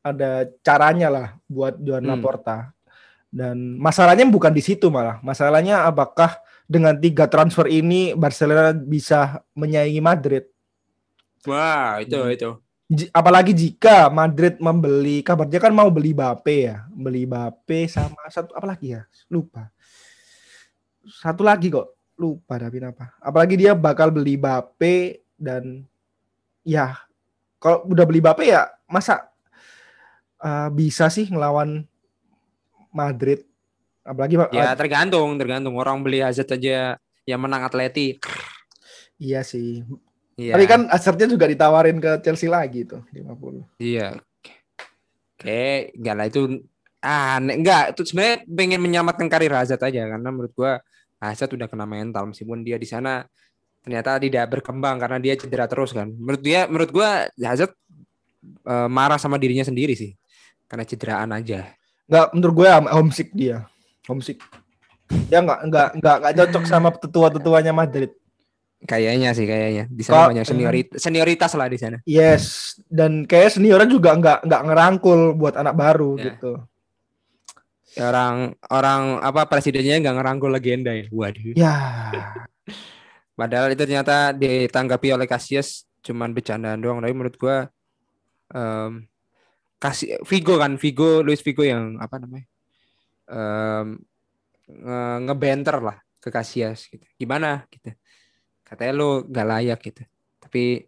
ada caranya lah buat Joan Hmm. Laporta. Dan masalahnya bukan di situ malah. Masalahnya apakah dengan tiga transfer ini Barcelona bisa menyaingi Madrid? Wah, itu Hmm. itu. Apalagi jika Madrid membeli kabarnya kan mau beli Bape ya beli Bape sama satu apa lagi ya lupa satu lagi kok lupa tapi apa apalagi dia bakal beli Bape dan ya kalau udah beli Bape ya masa uh, bisa sih ngelawan Madrid apalagi Ya tergantung, tergantung orang beli Hazard aja yang menang Atleti. iya sih Iya. tapi kan Hazardnya juga ditawarin ke Chelsea lagi tuh 50 Iya. Oke, enggak lah itu ah ne- enggak itu sebenarnya pengen menyelamatkan karir Hazard aja karena menurut gua Hazard udah kena mental meskipun dia di sana ternyata tidak berkembang karena dia cedera terus kan. Menurut dia menurut gua Hazard eh, marah sama dirinya sendiri sih. Karena cederaan aja. nggak menurut gue am- homesick dia homesick dia nggak nggak nggak nggak cocok sama tetua-tetuanya Madrid Kayaknya sih kayaknya. Di sana banyak senioritas, senioritas lah di sana. yes dan kayak seniornya juga nggak nggak ngerangkul buat anak baru Ya. gitu Orang orang apa presidennya nggak ngerangkul legenda ya. Waduh. ya Padahal itu ternyata ditanggapi oleh Casillas cuman bercandaan doang. Tapi menurut gua em kasih Vigo kan, Vigo, Luis Vigo yang apa namanya? em nge- ngebenter lah ke Casillas gitu. Gimana gitu. Katanya lu gak layak gitu. Tapi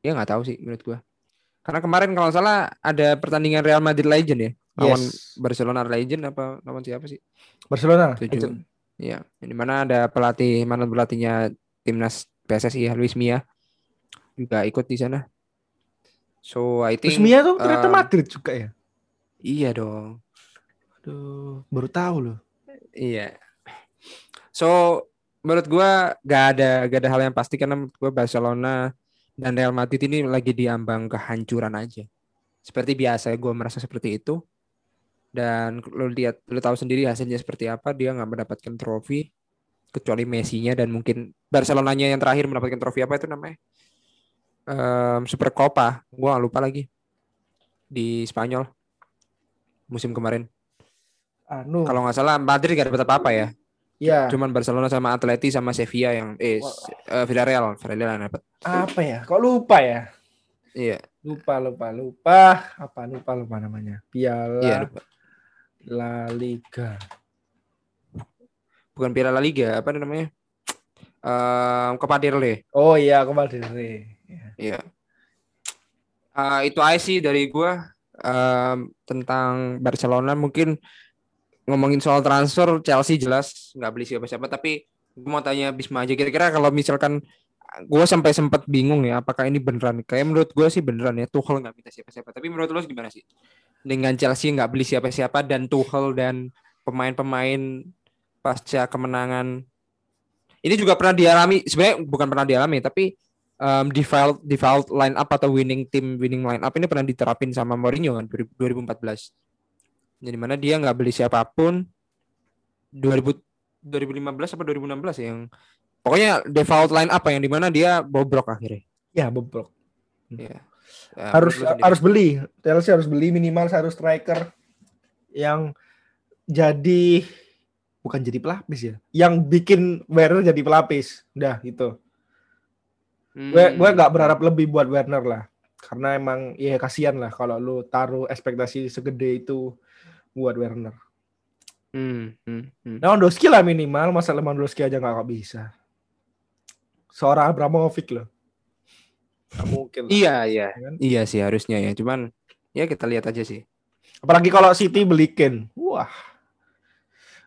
ya nggak tahu sih menurut gua. Karena kemarin kalau salah ada pertandingan Real Madrid Legend ya. Lawan yes Barcelona Legend apa lawan siapa sih? Barcelona Tujuh. Legend. Ya, di mana ada pelatih mana pelatihnya timnas PSSI ya, Luis Mia juga ikut di sana. So I think Terus Mia tuh ternyata um, Madrid juga ya iya dong. Aduh, baru tahu loh Iya. So menurut gua gak ada gak ada hal yang pasti karena menurut gua Barcelona dan Real Madrid ini lagi diambang kehancuran aja. Seperti biasa gua merasa seperti itu. Dan lo lihat lo tahu sendiri hasilnya seperti apa dia nggak mendapatkan trofi kecuali Messi-nya dan mungkin Barcelonanya yang terakhir mendapatkan trofi apa itu namanya? Em, Super Copa, gua lupa lagi. Di Spanyol. Musim kemarin. anu. Kalau nggak salah Madrid gak dapat apa-apa ya. ya Cuman Barcelona sama Atleti sama Sevilla yang eh eh, Villarreal, Villarreal yang dapat. apa ya? Kok lupa ya? Iya, lupa lupa lupa. Apa lupa lupa namanya? Piala iya lupa. La Liga Bukan Piala La Liga, apa namanya? Eh Copa del Rey. oh iya kembali dari Iya. Eh, itu aja sih dari gua Em, tentang Barcelona. Mungkin ngomongin soal transfer Chelsea jelas nggak beli siapa-siapa tapi gue mau tanya Bisma aja. Kira-kira kalau misalkan gue sampai sempat bingung ya apakah ini beneran? Kayak menurut gue sih beneran ya Tuchel nggak minta siapa-siapa. Tapi menurut lo gimana sih? Dengan Chelsea nggak beli siapa-siapa dan Tuchel dan pemain-pemain pasca kemenangan. Ini juga pernah dialami sebenarnya bukan pernah dialami tapi um, default default line up atau winning team winning line up ini pernah diterapin sama Mourinho kan 2014 jadi mana dia nggak beli siapa pun 2000 2015 apa 2016 ya yang pokoknya default line up yang di mana dia bobrok akhirnya. Ya bobrok. Ya. Ya, harus harus beli. Chelsea harus beli minimal satu striker yang jadi bukan jadi pelapis ya. Yang bikin Werner jadi pelapis. Udah gitu. Gue Hmm. gue nggak berharap lebih buat Werner lah. Karena emang ya kasihan lah kalau lu taruh ekspektasi segede itu buat Werner. Hmm, hmm, hmm. Lewandowski lah minimal. Masa Lewandowski aja nggak bisa? Seorang Abramovich loh. Gak mungkin lah, iya iya. Ya kan? iya sih harusnya ya. Cuman ya kita lihat aja sih. Apalagi kalau City beli Kane. Wah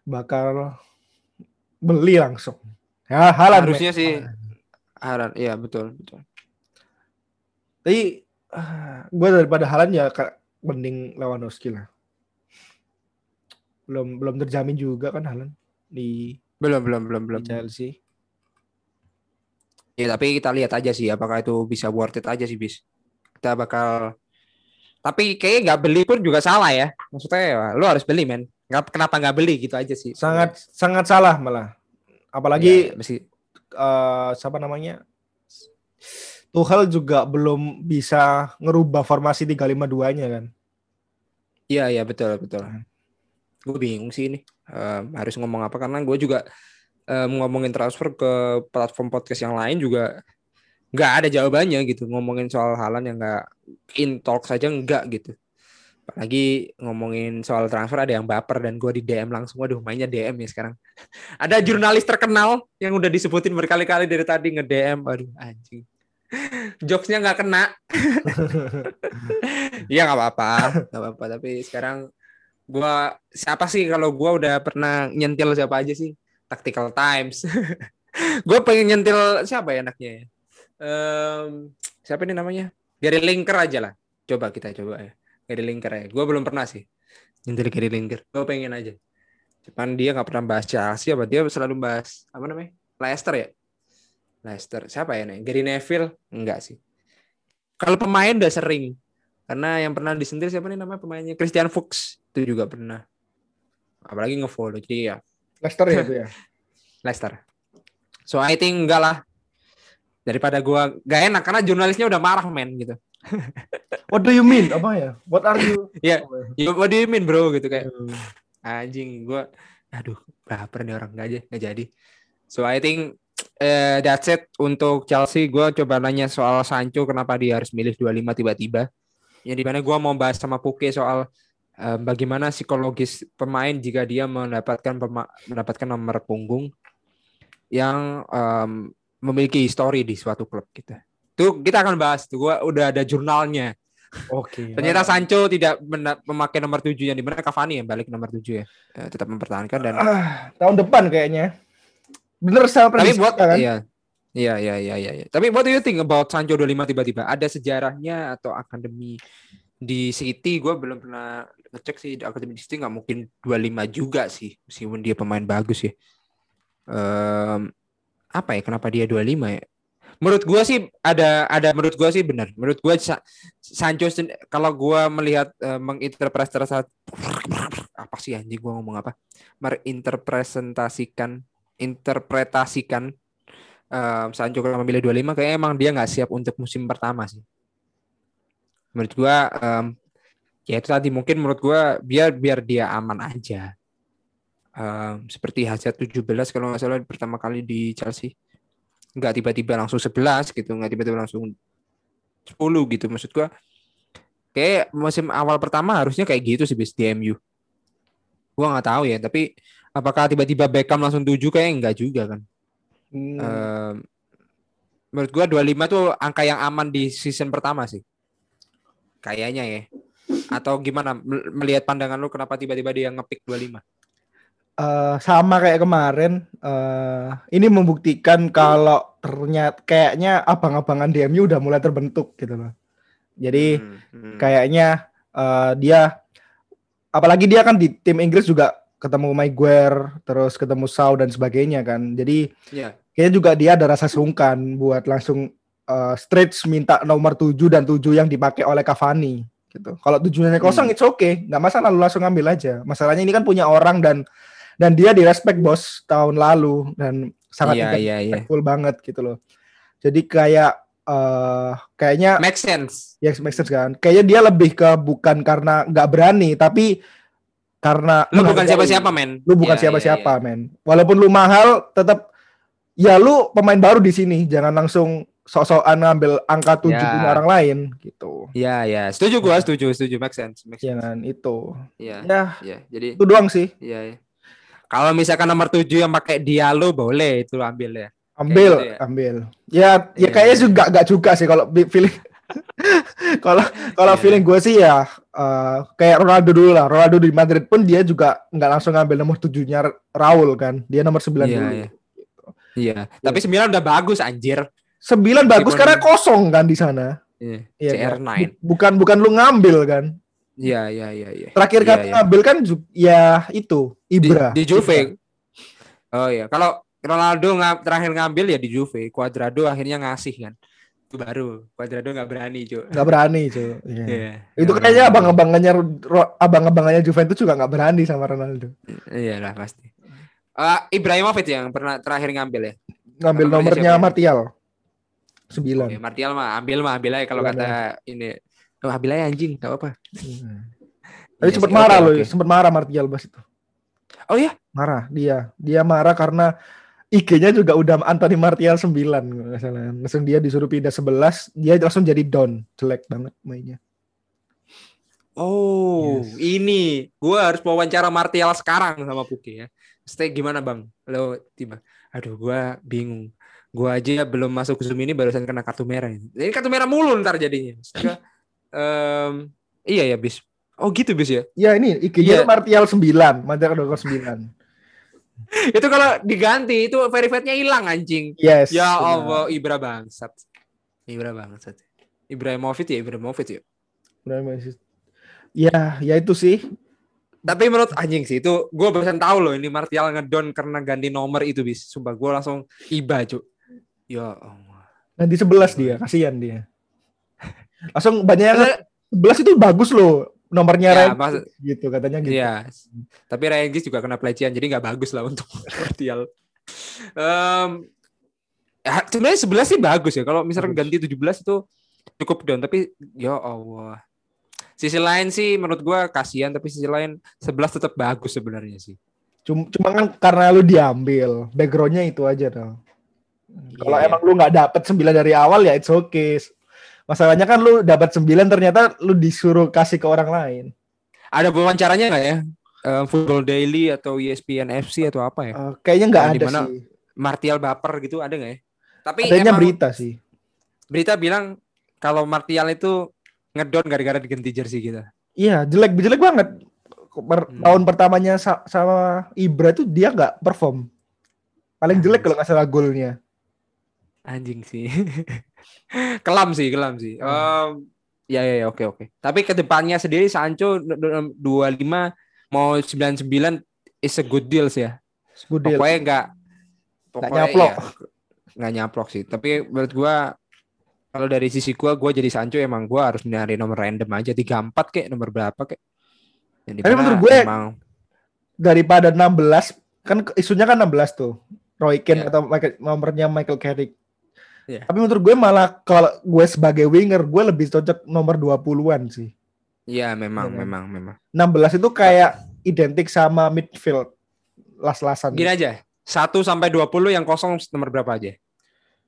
bakal beli langsung ya Haaland Harusnya sih. Haran iya betul betul tapi gue daripada Haaland ya mending Lewandowski lah belum belum terjamin juga kan Haaland di, Belum, belum, belum, belum. Chelsea. Ya, tapi kita lihat aja sih apakah itu bisa worth it aja sih, bis. Kita bakal tapi kayaknya nggak beli pun juga salah ya. Maksudnya ya, lu harus beli, men. Nggak, kenapa nggak beli gitu aja sih. Sangat sangat salah malah. Apalagi Ya, mesti eh, siapa namanya? Tuchel juga belum bisa ngerubah formasi 352-nya kan. Iya iya betul betul. Gue bingung sih ini Em, harus ngomong apa karena gue juga em, ngomongin transfer ke platform podcast yang lain juga nggak ada jawabannya gitu ngomongin soal halan yang nggak in talk saja nggak gitu. Apalagi ngomongin soal transfer ada yang baper dan gue di DM langsung waduh mainnya DM ya sekarang. ada jurnalis terkenal yang udah disebutin berkali-kali dari tadi nge DM aduh anjing. Jokesnya nggak kena. Iya nggak apa-apa, nggak apa-apa. Tapi sekarang gua siapa sih kalau gua udah pernah nyentil siapa aja sih? Tactical Times. gua pengen nyentil siapa ya anaknya? ya? Em, siapa ini namanya? Gary Linker aja lah. Coba kita coba ya. Gary Linker ya. Gua belum pernah sih nyentil Gary Linker. Gua pengen aja. Cuman dia nggak pernah bahas Chelsea apa dia selalu bahas apa namanya? Leicester ya? Leicester. Siapa ya nih? Gary Neville? Enggak sih. Kalau pemain udah sering. Karena yang pernah disentil siapa nih namanya pemainnya? Christian Fuchs. Itu juga pernah. Apalagi nge-follow. Jadi ya Leicester ya itu ya. Leicester. So I think enggak lah. Daripada gua gak enak karena jurnalisnya udah marah men gitu. What do you mean? Apa ya? What are you? Ya, you, what do you mean bro gitu kayak anjing gua aduh baper nih orang nggak aja nggak jadi. So I think eh, that's it untuk Chelsea. Gua coba nanya soal Sancho kenapa dia harus milih 25 tiba-tiba. Yang di mana gua mau bahas sama Puke soal eh, bagaimana psikologis pemain jika dia mendapatkan mendapatkan nomor punggung yang em, memiliki histori di suatu klub kita. Tuh kita akan bahas tuh. Gua udah ada jurnalnya. Oke. Ternyata Sancho tidak memakai nomor 7 yang di mana Cavani yang balik nomor 7 ya. Eh, tetap mempertahankan dan Ah, tahun depan kayaknya. Bener sama tapi buat kita, kan? iya. Iya iya iya iya. iya. Tapi what do you think about Sancho 25 tiba-tiba? Ada sejarahnya atau akademi di City gue belum pernah ngecek sih akademi di City nggak mungkin 25 juga sih meskipun dia pemain bagus ya. Em, apa ya kenapa dia 25 ya? Menurut gua sih ada ada menurut gua sih benar. Menurut gua Sa- Sancho kalau gua melihat eh, menginterpretasikan apa sih anjing gua ngomong apa? Merinterpresentasikan interpretasikan em, Sancho kalau memilih 25 kayaknya emang dia nggak siap untuk musim pertama sih. Menurut gua em, ya itu tadi mungkin menurut gua biar biar dia aman aja. Em, seperti Hazard 17 kalau nggak salah pertama kali di Chelsea nggak tiba-tiba langsung 11 gitu nggak tiba-tiba langsung 10 gitu. Maksud gua kayak musim awal pertama harusnya kayak gitu sih bis di MU gua nggak tahu ya tapi apakah tiba-tiba Beckham langsung 7 kayak enggak juga kan. Hmm. Em, menurut gua 25 tuh angka yang aman di season pertama sih. Kayaknya ya. Atau gimana? Mel- melihat pandangan lu kenapa tiba-tiba dia ngepick 25 Eh, sama kayak kemarin. eh ini membuktikan kalau ternyata kayaknya abang-abangan DMU udah mulai terbentuk gitu loh. Jadi Hmm, hmm. kayaknya eh, dia apalagi dia kan di tim Inggris juga ketemu Maguire terus ketemu Shaw dan sebagainya kan. Jadi Iya. kayaknya juga dia ada rasa sungkan buat langsung eh, straight minta nomor 7 dan 7 yang dipakai oleh Cavani gitu. Kalau tujuannya kosong Hmm. it's okay, nggak masalah lu langsung ambil aja. Masalahnya ini kan punya orang dan dan dia di respect bos tahun lalu dan sangat Iya, iya, iya. respectful banget gitu loh. Jadi kayak eh kayaknya make sense ya make sense kan. Kayaknya dia lebih ke bukan karena nggak berani tapi karena lu bukan siapa-siapa men Lu bukan Iya, siapa-siapa, iya, iya. men. Walaupun lu mahal, tetap ya lu pemain baru di sini. Jangan langsung sok-sokan ngambil angka tujuh Ya. punya orang lain gitu. Iya, iya. Setuju gua, setuju, setuju. Make sense, make sense. Jangan itu. Iya, Ya, iya. Jadi, itu doang sih. iya, iya. Kalau misalkan nomor 7 yang pakai Diallo boleh itu ambil ya. Ambil, gitu ya. ambil. Ya, ya Iya, kayaknya juga gak juga sih kalau feeling kalau kalau Iya. feeling gue sih ya eh, kayak Ronaldo dulu lah. Ronaldo di Madrid pun dia juga nggak langsung ngambil nomor tujuhnya Raul kan. Dia nomor 9 Iya, dulu. iya. Iya, tapi 9 udah bagus anjir. Sembilan bagus Meskipun- karena kosong kan di sana. Iya, Iya, CR9. Bu- bukan bukan lu ngambil kan. Iya, iya, iya, iya. Terakhir Iya, kali iya. ngambil kan ju- ya itu di, Ibra. di Juve. Oh iya, kalau Ronaldo nga- terakhir ngambil ya di Juve, Cuadrado akhirnya ngasih kan. Itu baru Cuadrado nggak berani, Cuk. Nggak berani cuy. Iya. Iya. Itu nggak kayaknya abang-abangannya abang-abangannya Juventus juga nggak berani sama Ronaldo. Iya lah pasti. Eh, Ibrahimovic yang pernah terakhir ngambil ya. Ngambil Nomornya ya? Martial. Oh, Sembilan. ya, Martial mah ambil mah ambil aja kalau kata ini. Oh, ambil aja anjing, enggak apa-apa. Hmm. Tapi Iya sempat marah loh, sempat marah Martial pas itu. Oh ya? Marah dia. Dia marah karena IG-nya juga udah Anthony Martial 9 kalau nggak salah. Langsung dia disuruh pindah 11, dia langsung jadi down. Jelek banget mainnya. Oh, Yes. ini gua harus wawancara Martial sekarang sama Puki ya. Stay gimana, Bang? Lo tiba. Aduh, gua bingung. Gua aja belum masuk Zoom ini barusan kena kartu merah. ini. Kartu merah mulu ntar jadinya. Em, iya ya, Bis. Oh, gitu, Bis ya. Ya ini IG-nya Iya. Martial 9, Martial 9. itu kalau diganti itu verified-nya hilang anjing. Yes. Ya. Allah, Ibra bangsat. Ibra bangsat. Ibrahimovic ya, Ibrahimovic ya. Masih- Ya, ya itu sih. Tapi menurut anjing sih itu gue barusan tahu loh ini Martial ngedon karena ganti nomor itu bis. Sumpah gue langsung iba cuk. Ya Allah. Nanti 11 dia, kasihan dia. Langsung banyak 11 itu bagus loh nomornya Ya, Ryan maksud- gitu katanya gitu. Iya. Tapi Ryan Giggs juga kena pelecehan jadi nggak bagus lah untuk Martial. Ya, sebenarnya 11 sih bagus ya. Kalau misalnya ganti 17 itu cukup down. Tapi ya Allah. Sisi lain sih menurut gue kasihan. Tapi sisi lain 11 tetap bagus sebenarnya sih. Cuma, cuma kan karena lu diambil, backgroundnya itu aja dong. Kalau Iya. emang lu nggak dapet 9 dari awal ya it's okay. Masalahnya kan lu dapat 9 ternyata lu disuruh kasih ke orang lain. Ada wawancaranya nggak ya? Eh, Football Daily atau ESPN FC atau apa ya? Eh, kayaknya nggak ada di mana sih. Martial baper gitu ada nggak ya? Tapi Adanya emang berita sih. berita bilang kalau Martial itu ngedon gara-gara diganti jersey gitu. Iya, jelek jelek banget. Per- Hmm. Tahun pertamanya sa- sama Ibra tuh dia nggak perform. Paling jelek kalau nggak salah golnya. Anjing sih. kelam sih, kelam sih. Hmm. Em, ya ya ya oke oke. Tapi ke depannya sendiri Sancho du- du- 25 mau 99 is a good deal sih ya. Good deal. Pokoknya enggak pokoknya nyaplok. ya, nggak nyaplok sih. Tapi menurut gua kalau dari sisi gua gua jadi Sancho emang gua harus nyari nomor random aja 34 kek nomor berapa kek. Tapi menurut gue- emang Daripada 16 kan isunya kan 16 tuh. Roy Keane Iya. atau Michael, nomornya Michael Carrick. Iya. Tapi menurut gue malah kalau gue sebagai winger gue lebih cocok nomor 20-an sih. Iya memang Iya kan? memang memang. 16 itu kayak identik sama midfield las-lasan. Gini aja. 1 sampai 20 yang kosong nomor berapa aja?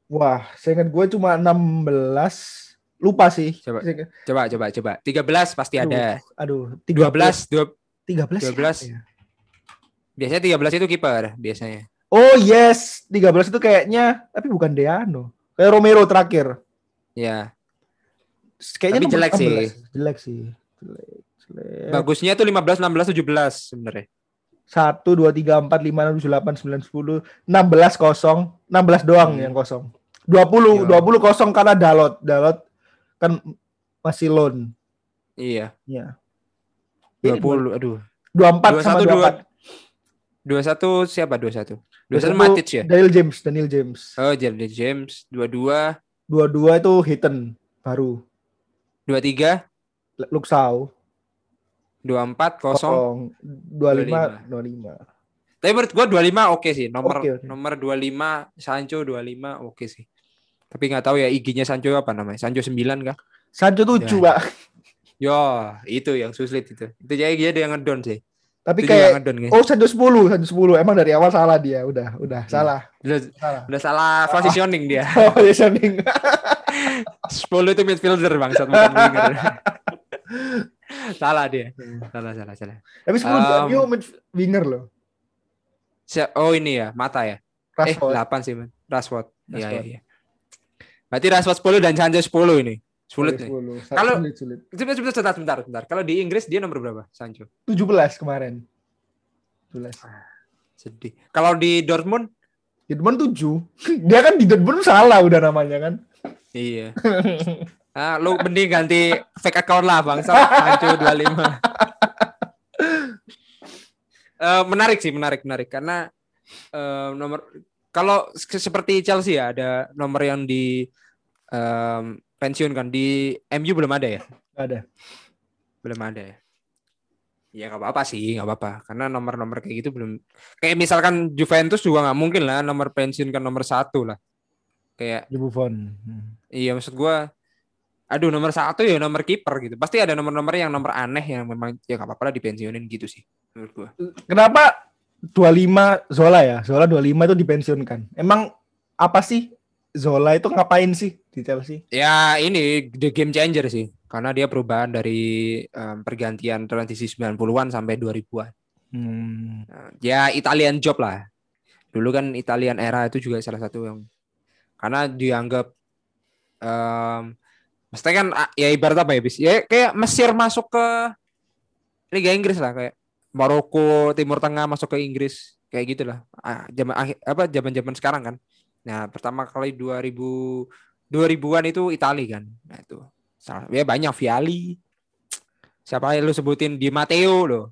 Wah, saya ingat gue cuma 16. Lupa sih. Coba. Saya Coba coba coba. 13 pasti Aduh, ada. Aduh, 12 dua- 13. 12. siapa ya? biasanya 13 itu kiper biasanya. Oh yes, 13 itu kayaknya tapi bukan Deano. Kayak Romero terakhir. Ya. Kayaknya Tapi jelek sih. 16. Jelek sih. Jelek. jelek. Bagusnya tuh 15 16 17 sebenarnya. 1 2 3 4 5 6 7 8 9 10 16 kosong 16 doang Hmm. yang kosong 20 Iya. 20 kosong karena Dalot Dalot kan masih loan Iya. ya Ini 20 aduh. 24 sama 21 24 21 siapa 21? 21 21 Matic ya? Daniel James Daniel James Oh, Jeremy James 22 22 itu Hitten baru 23 Luxau 24 kosong. kosong 25 25 Tapi menurut gua 25 oke sih. Nomor Oke, oke. nomor 25 Sancho 25 oke sih. Tapi nggak tahu ya IG-nya Sancho apa namanya? Sancho 9 kah? Sancho 7 Ya. Pak Yo, itu yang sulit itu. Itu jadi dia dia ngedon sih. Tapi kayak oh Sancho 10 Sancho 10 emang dari awal salah dia udah udah Iya. salah Udah, salah udah salah positioning dia. oh positioning 10 itu midfielder bukan winger. salah dia. Salah salah salah. tapi 10 Um, mid- winger loh Oh ini ya, mata ya. Rashford. Eh, 8 sih, Man. Rashford. Iya, iya, Rashford. iya. Berarti Rashford 10 dan Sancho 10 ini. Sulit nih. 10. Kalau- sulit, sulit. Sebentar, sebentar, sebentar, sebentar, sebentar. Kalau di Inggris dia nomor berapa, Sancho? 17 kemarin. 17. Sedih. Kalau di Dortmund? Dortmund 7. Dia kan di Dortmund salah udah namanya kan. Iya. Ah, lu mending ganti fake account lah bang. Sancho 25. Eh, menarik sih, menarik, menarik karena eh, nomor kalau se- seperti Chelsea ya ada nomor yang di em, pensiunkan di MU belum ada ya? Nggak ada. Belum ada ya? Ya nggak apa-apa sih, nggak apa-apa. Karena nomor-nomor kayak gitu belum. Kayak misalkan Juventus juga nggak mungkin lah nomor pensiunkan nomor satu lah. Kayak Di Buffon. Hmm. Iya maksud gua aduh nomor satu ya nomor kiper gitu. Pasti ada nomor-nomor yang nomor aneh yang memang ya nggak apa-apa lah dipensiunin gitu sih menurut gua. Kenapa 25 Zola ya? Zola 25 itu dipensiunkan. Emang apa sih Zola itu ngapain sih di Chelsea? Ya ini the game changer sih karena dia perubahan dari em, pergantian transisi 90-an sampai 2000-an. Hmm. Nah, ya Italian job lah. Dulu kan Italian era itu juga salah satu yang karena dianggap em maksudnya kan ah, ya ibarat apa ya bis ya kayak Mesir masuk ke Liga Inggris lah kayak Maroko Timur Tengah masuk ke Inggris kayak gitulah ah, zaman apa zaman zaman sekarang kan nah pertama kali 2000 2000-an itu Itali kan. Nah itu. Salah ya banyak Viali siapa yang lu sebutin? Di Matteo loh.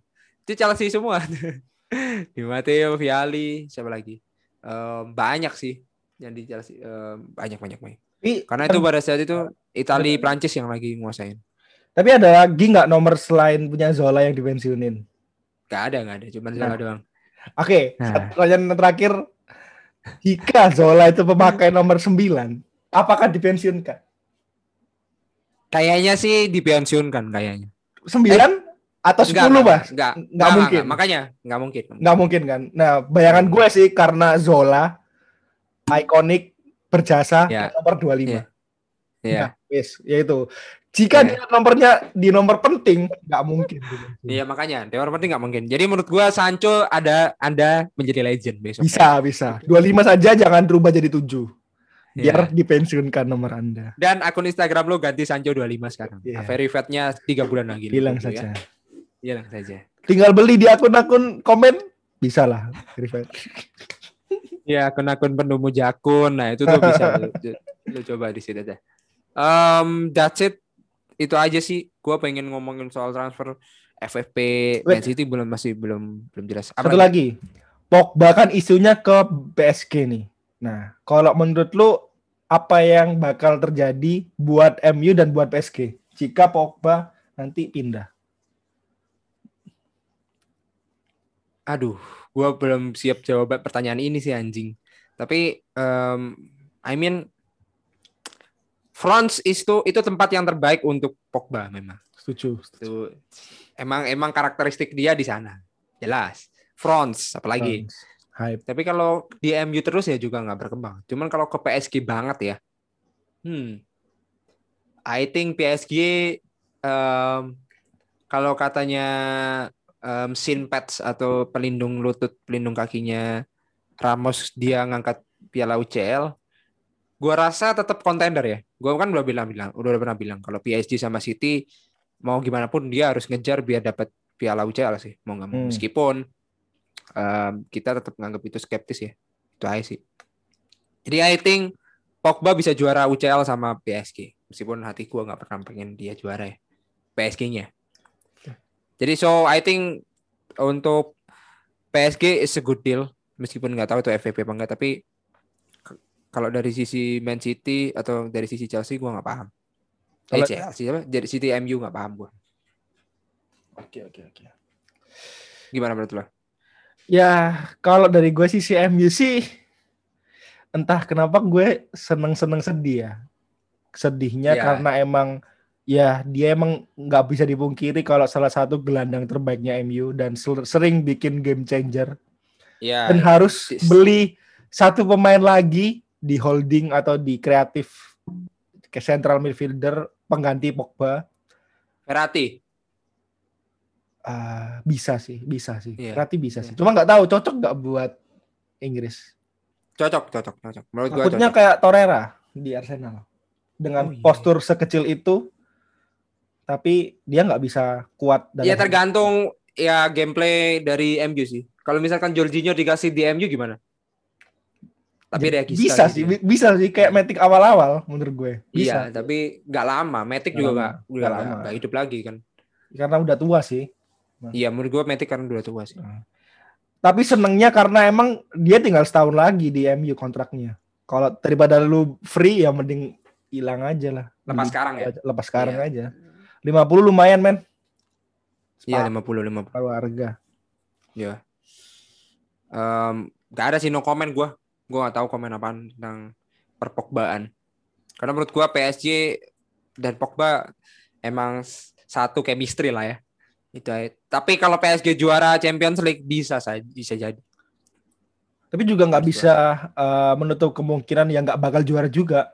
Itu Chelsea semua. Di Matteo Viali siapa lagi? Em, banyak sih yang di Chelsea. Em, banyak banyak banyak. Tapi, karena itu pada saat itu Itali Prancis yang lagi nguasain. Tapi ada lagi nggak nomor selain punya Zola yang dipensiunin? Gak ada gak ada. Cuman Zola Nah. doang. Oke, Nah. satu pertanyaan terakhir. Jika Zola itu pemakai nomor 9, apakah dipensiunkan? kayaknya sih dipensiunkan kayaknya 9 atau 10, Enggak, enggak, Mas? enggak, Nggak mungkin. makanya nggak mungkin Nggak mungkin kan? Nah, bayangan gue sih karena Zola ikonik berjasa Ya. nomor 25. Ya. ya Nah, yes, yaitu. Jika Ya. dia nomornya di nomor penting, nggak mungkin. iya makanya dewan penting nggak mungkin jadi menurut gua Sancho ada anda menjadi legend besok Bisa, bisa. 25 saja jangan berubah jadi 7. Ya. Biar dipensiunkan nomor Anda. dan akun Instagram lo ganti Sancho 25 sekarang Iya. nah, verifiednya tiga bulan lagi Hilang Gitu ya. saja. hilang saja Tinggal beli di akun-akun komen bisa lah. verified. Ya akun-akun penemu jakun, nah itu tuh bisa lu, lu coba di situ aja. Um, that's it, itu aja sih. Gua pengen ngomongin soal transfer FFP Man. City belum masih belum belum jelas. Apa Satu lagi. Pogba kan isunya ke PSG nih. Nah, kalau menurut lu apa yang bakal terjadi buat MU dan buat PSG jika Pogba nanti pindah? Aduh, gua belum siap jawab pertanyaan ini sih anjing. Tapi um, I mean France itu itu tempat yang terbaik untuk Pogba memang. Setuju. Itu emang emang karakteristik dia di sana. Jelas. France apalagi. Hype. Tapi kalau di MU terus ya juga nggak berkembang. Cuman kalau ke PSG banget ya, hmm, I think PSG em, kalau katanya em, shin pads atau pelindung lutut, pelindung kakinya Ramos dia ngangkat Piala UCL, gua rasa tetap kontender ya. Gua kan udah bilang-bilang, udah pernah bilang kalau PSG sama City mau gimana pun dia harus ngejar biar dapat Piala UCL sih, mau nggak mau. Hmm. Meskipun em, kita tetap nganggap itu skeptis ya. Itu aja sih. Jadi I think Pogba bisa juara UCL sama PSG. Meskipun hati gua nggak pernah pengen dia juara ya. PSG-nya. Jadi so I think untuk PSG is a good deal. Meskipun nggak tahu itu FVP apa enggak, tapi kalau dari sisi Man City atau dari sisi Chelsea gua nggak paham. Eh, Kalau- Chelsea apa? Dari City MU nggak paham gua. Oke, oke, oke. Gimana menurut lo? Ya, kalau dari gue sisi MU sih entah kenapa gue seneng-seneng sedih ya. Sedihnya Ya. karena emang ya dia emang nggak bisa dipungkiri kalau salah satu gelandang terbaiknya MU dan sering bikin game changer Ya, dan harus beli satu pemain lagi di holding atau di kreatif ke central midfielder pengganti Pogba Verratti. Ah, bisa sih, bisa sih. Iya. Berarti bisa sih. Iya. Cuma nggak tahu cocok nggak buat Inggris. Cocok, cocok, cocok. Menurut gua Takutnya cocok. kayak Torreira di Arsenal dengan Oh, iya. postur sekecil itu, tapi dia nggak bisa kuat. dalam Ya tergantung ya gameplay dari MU sih. Kalau misalkan Jorginho dikasih di MU gimana? Tapi Jadi bisa gitu sih, bi- bisa sih kayak Matic awal-awal menurut gue. Bisa. Iya, tapi nggak lama. Nggak juga nggak nggak nggak lama. nggak hidup lagi kan. Karena udah tua sih. Iya, menurut gua Matic karena udah tua sih. Tapi senengnya karena emang dia tinggal setahun lagi di MU kontraknya. Kalau daripada lu free ya mending hilang aja lah. Lepas sekarang ya? Lepas sekarang Iya. aja. 50 lumayan men. Iya, Sepakat 50 50. harga. Iya. Em, nggak ada sih no comment gua. Gua nggak tahu komen apaan tentang perpogbaan. Karena menurut gua PSG dan Pogba emang satu chemistry lah ya. Itu aja. Tapi kalau PSG juara Champions League bisa saja bisa jadi. Tapi juga nggak Menurut bisa eh, menutup kemungkinan yang nggak bakal juara juga.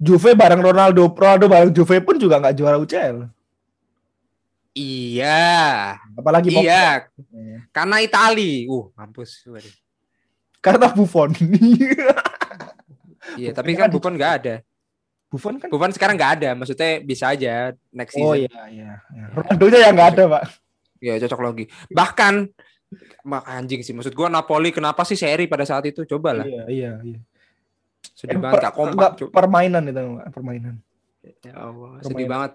Juve bareng Ronaldo, Ronaldo bareng Juve pun juga nggak juara UCL. Iya. Apalagi Pogba. Iya, karena Itali. Uh, mampus. Waduh. Karena Buffon. Iya, tapi kan Buffon nggak ada. Buffon kan? Buffon sekarang nggak ada. Maksudnya bisa aja next Oh season. iya iya. iya. Ronaldo-nya yang nggak ada, Pak. Ya cocok lagi. Bahkan mak anjing sih. Maksud gua Napoli kenapa sih seri pada saat itu? Coba lah. Iya iya iya. Sedih Eh, banget per- gak kompak. permainan itu Pak, permainan. Ya Allah, sedih permainan. banget.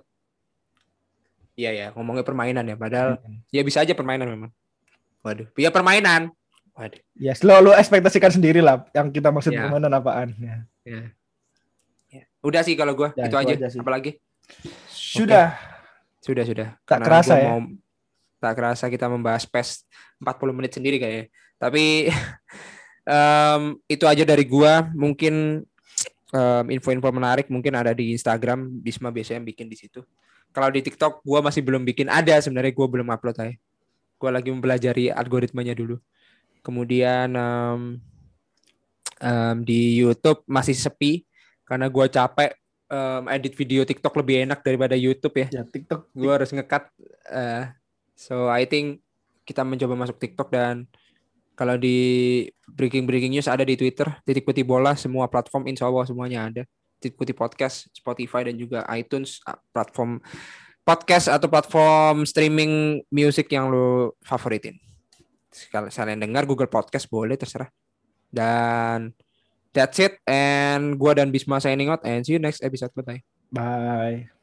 Iya ya, ngomongnya permainan ya. Padahal ya bisa aja permainan memang. Waduh, ya permainan. Waduh. Ya, selalu ekspektasikan sendiri lah yang kita maksud Ya. permainan apaan. Ya. Ya. Ya. Udah sih kalau gua Ya, itu itu aja. aja sih. Apalagi? Sudah. Sudah sudah. Tak Karena kerasa ya. mau- tak kerasa kita membahas PES 40 menit sendiri kayaknya. Tapi em, itu aja dari gua. Mungkin em, info-info menarik mungkin ada di Instagram. Bisma biasanya bikin di situ. Kalau di TikTok gua masih belum bikin. Ada sebenarnya gua belum upload aja. Gua lagi mempelajari algoritmanya dulu. Kemudian em, em, di YouTube masih sepi karena gua capek em, edit video TikTok lebih enak daripada YouTube ya Ya TikTok. gue harus ngekat eh, so I think kita mencoba masuk TikTok dan kalau di breaking breaking news ada di Twitter titik putih bola semua platform insya Allah semuanya ada titik putih podcast Spotify dan juga iTunes platform podcast atau platform streaming music yang lo favoritin sekali kalian dengar Google Podcast boleh terserah. Dan that's it. And gua dan Bisma signing out. And see you next episode. Bye Bye.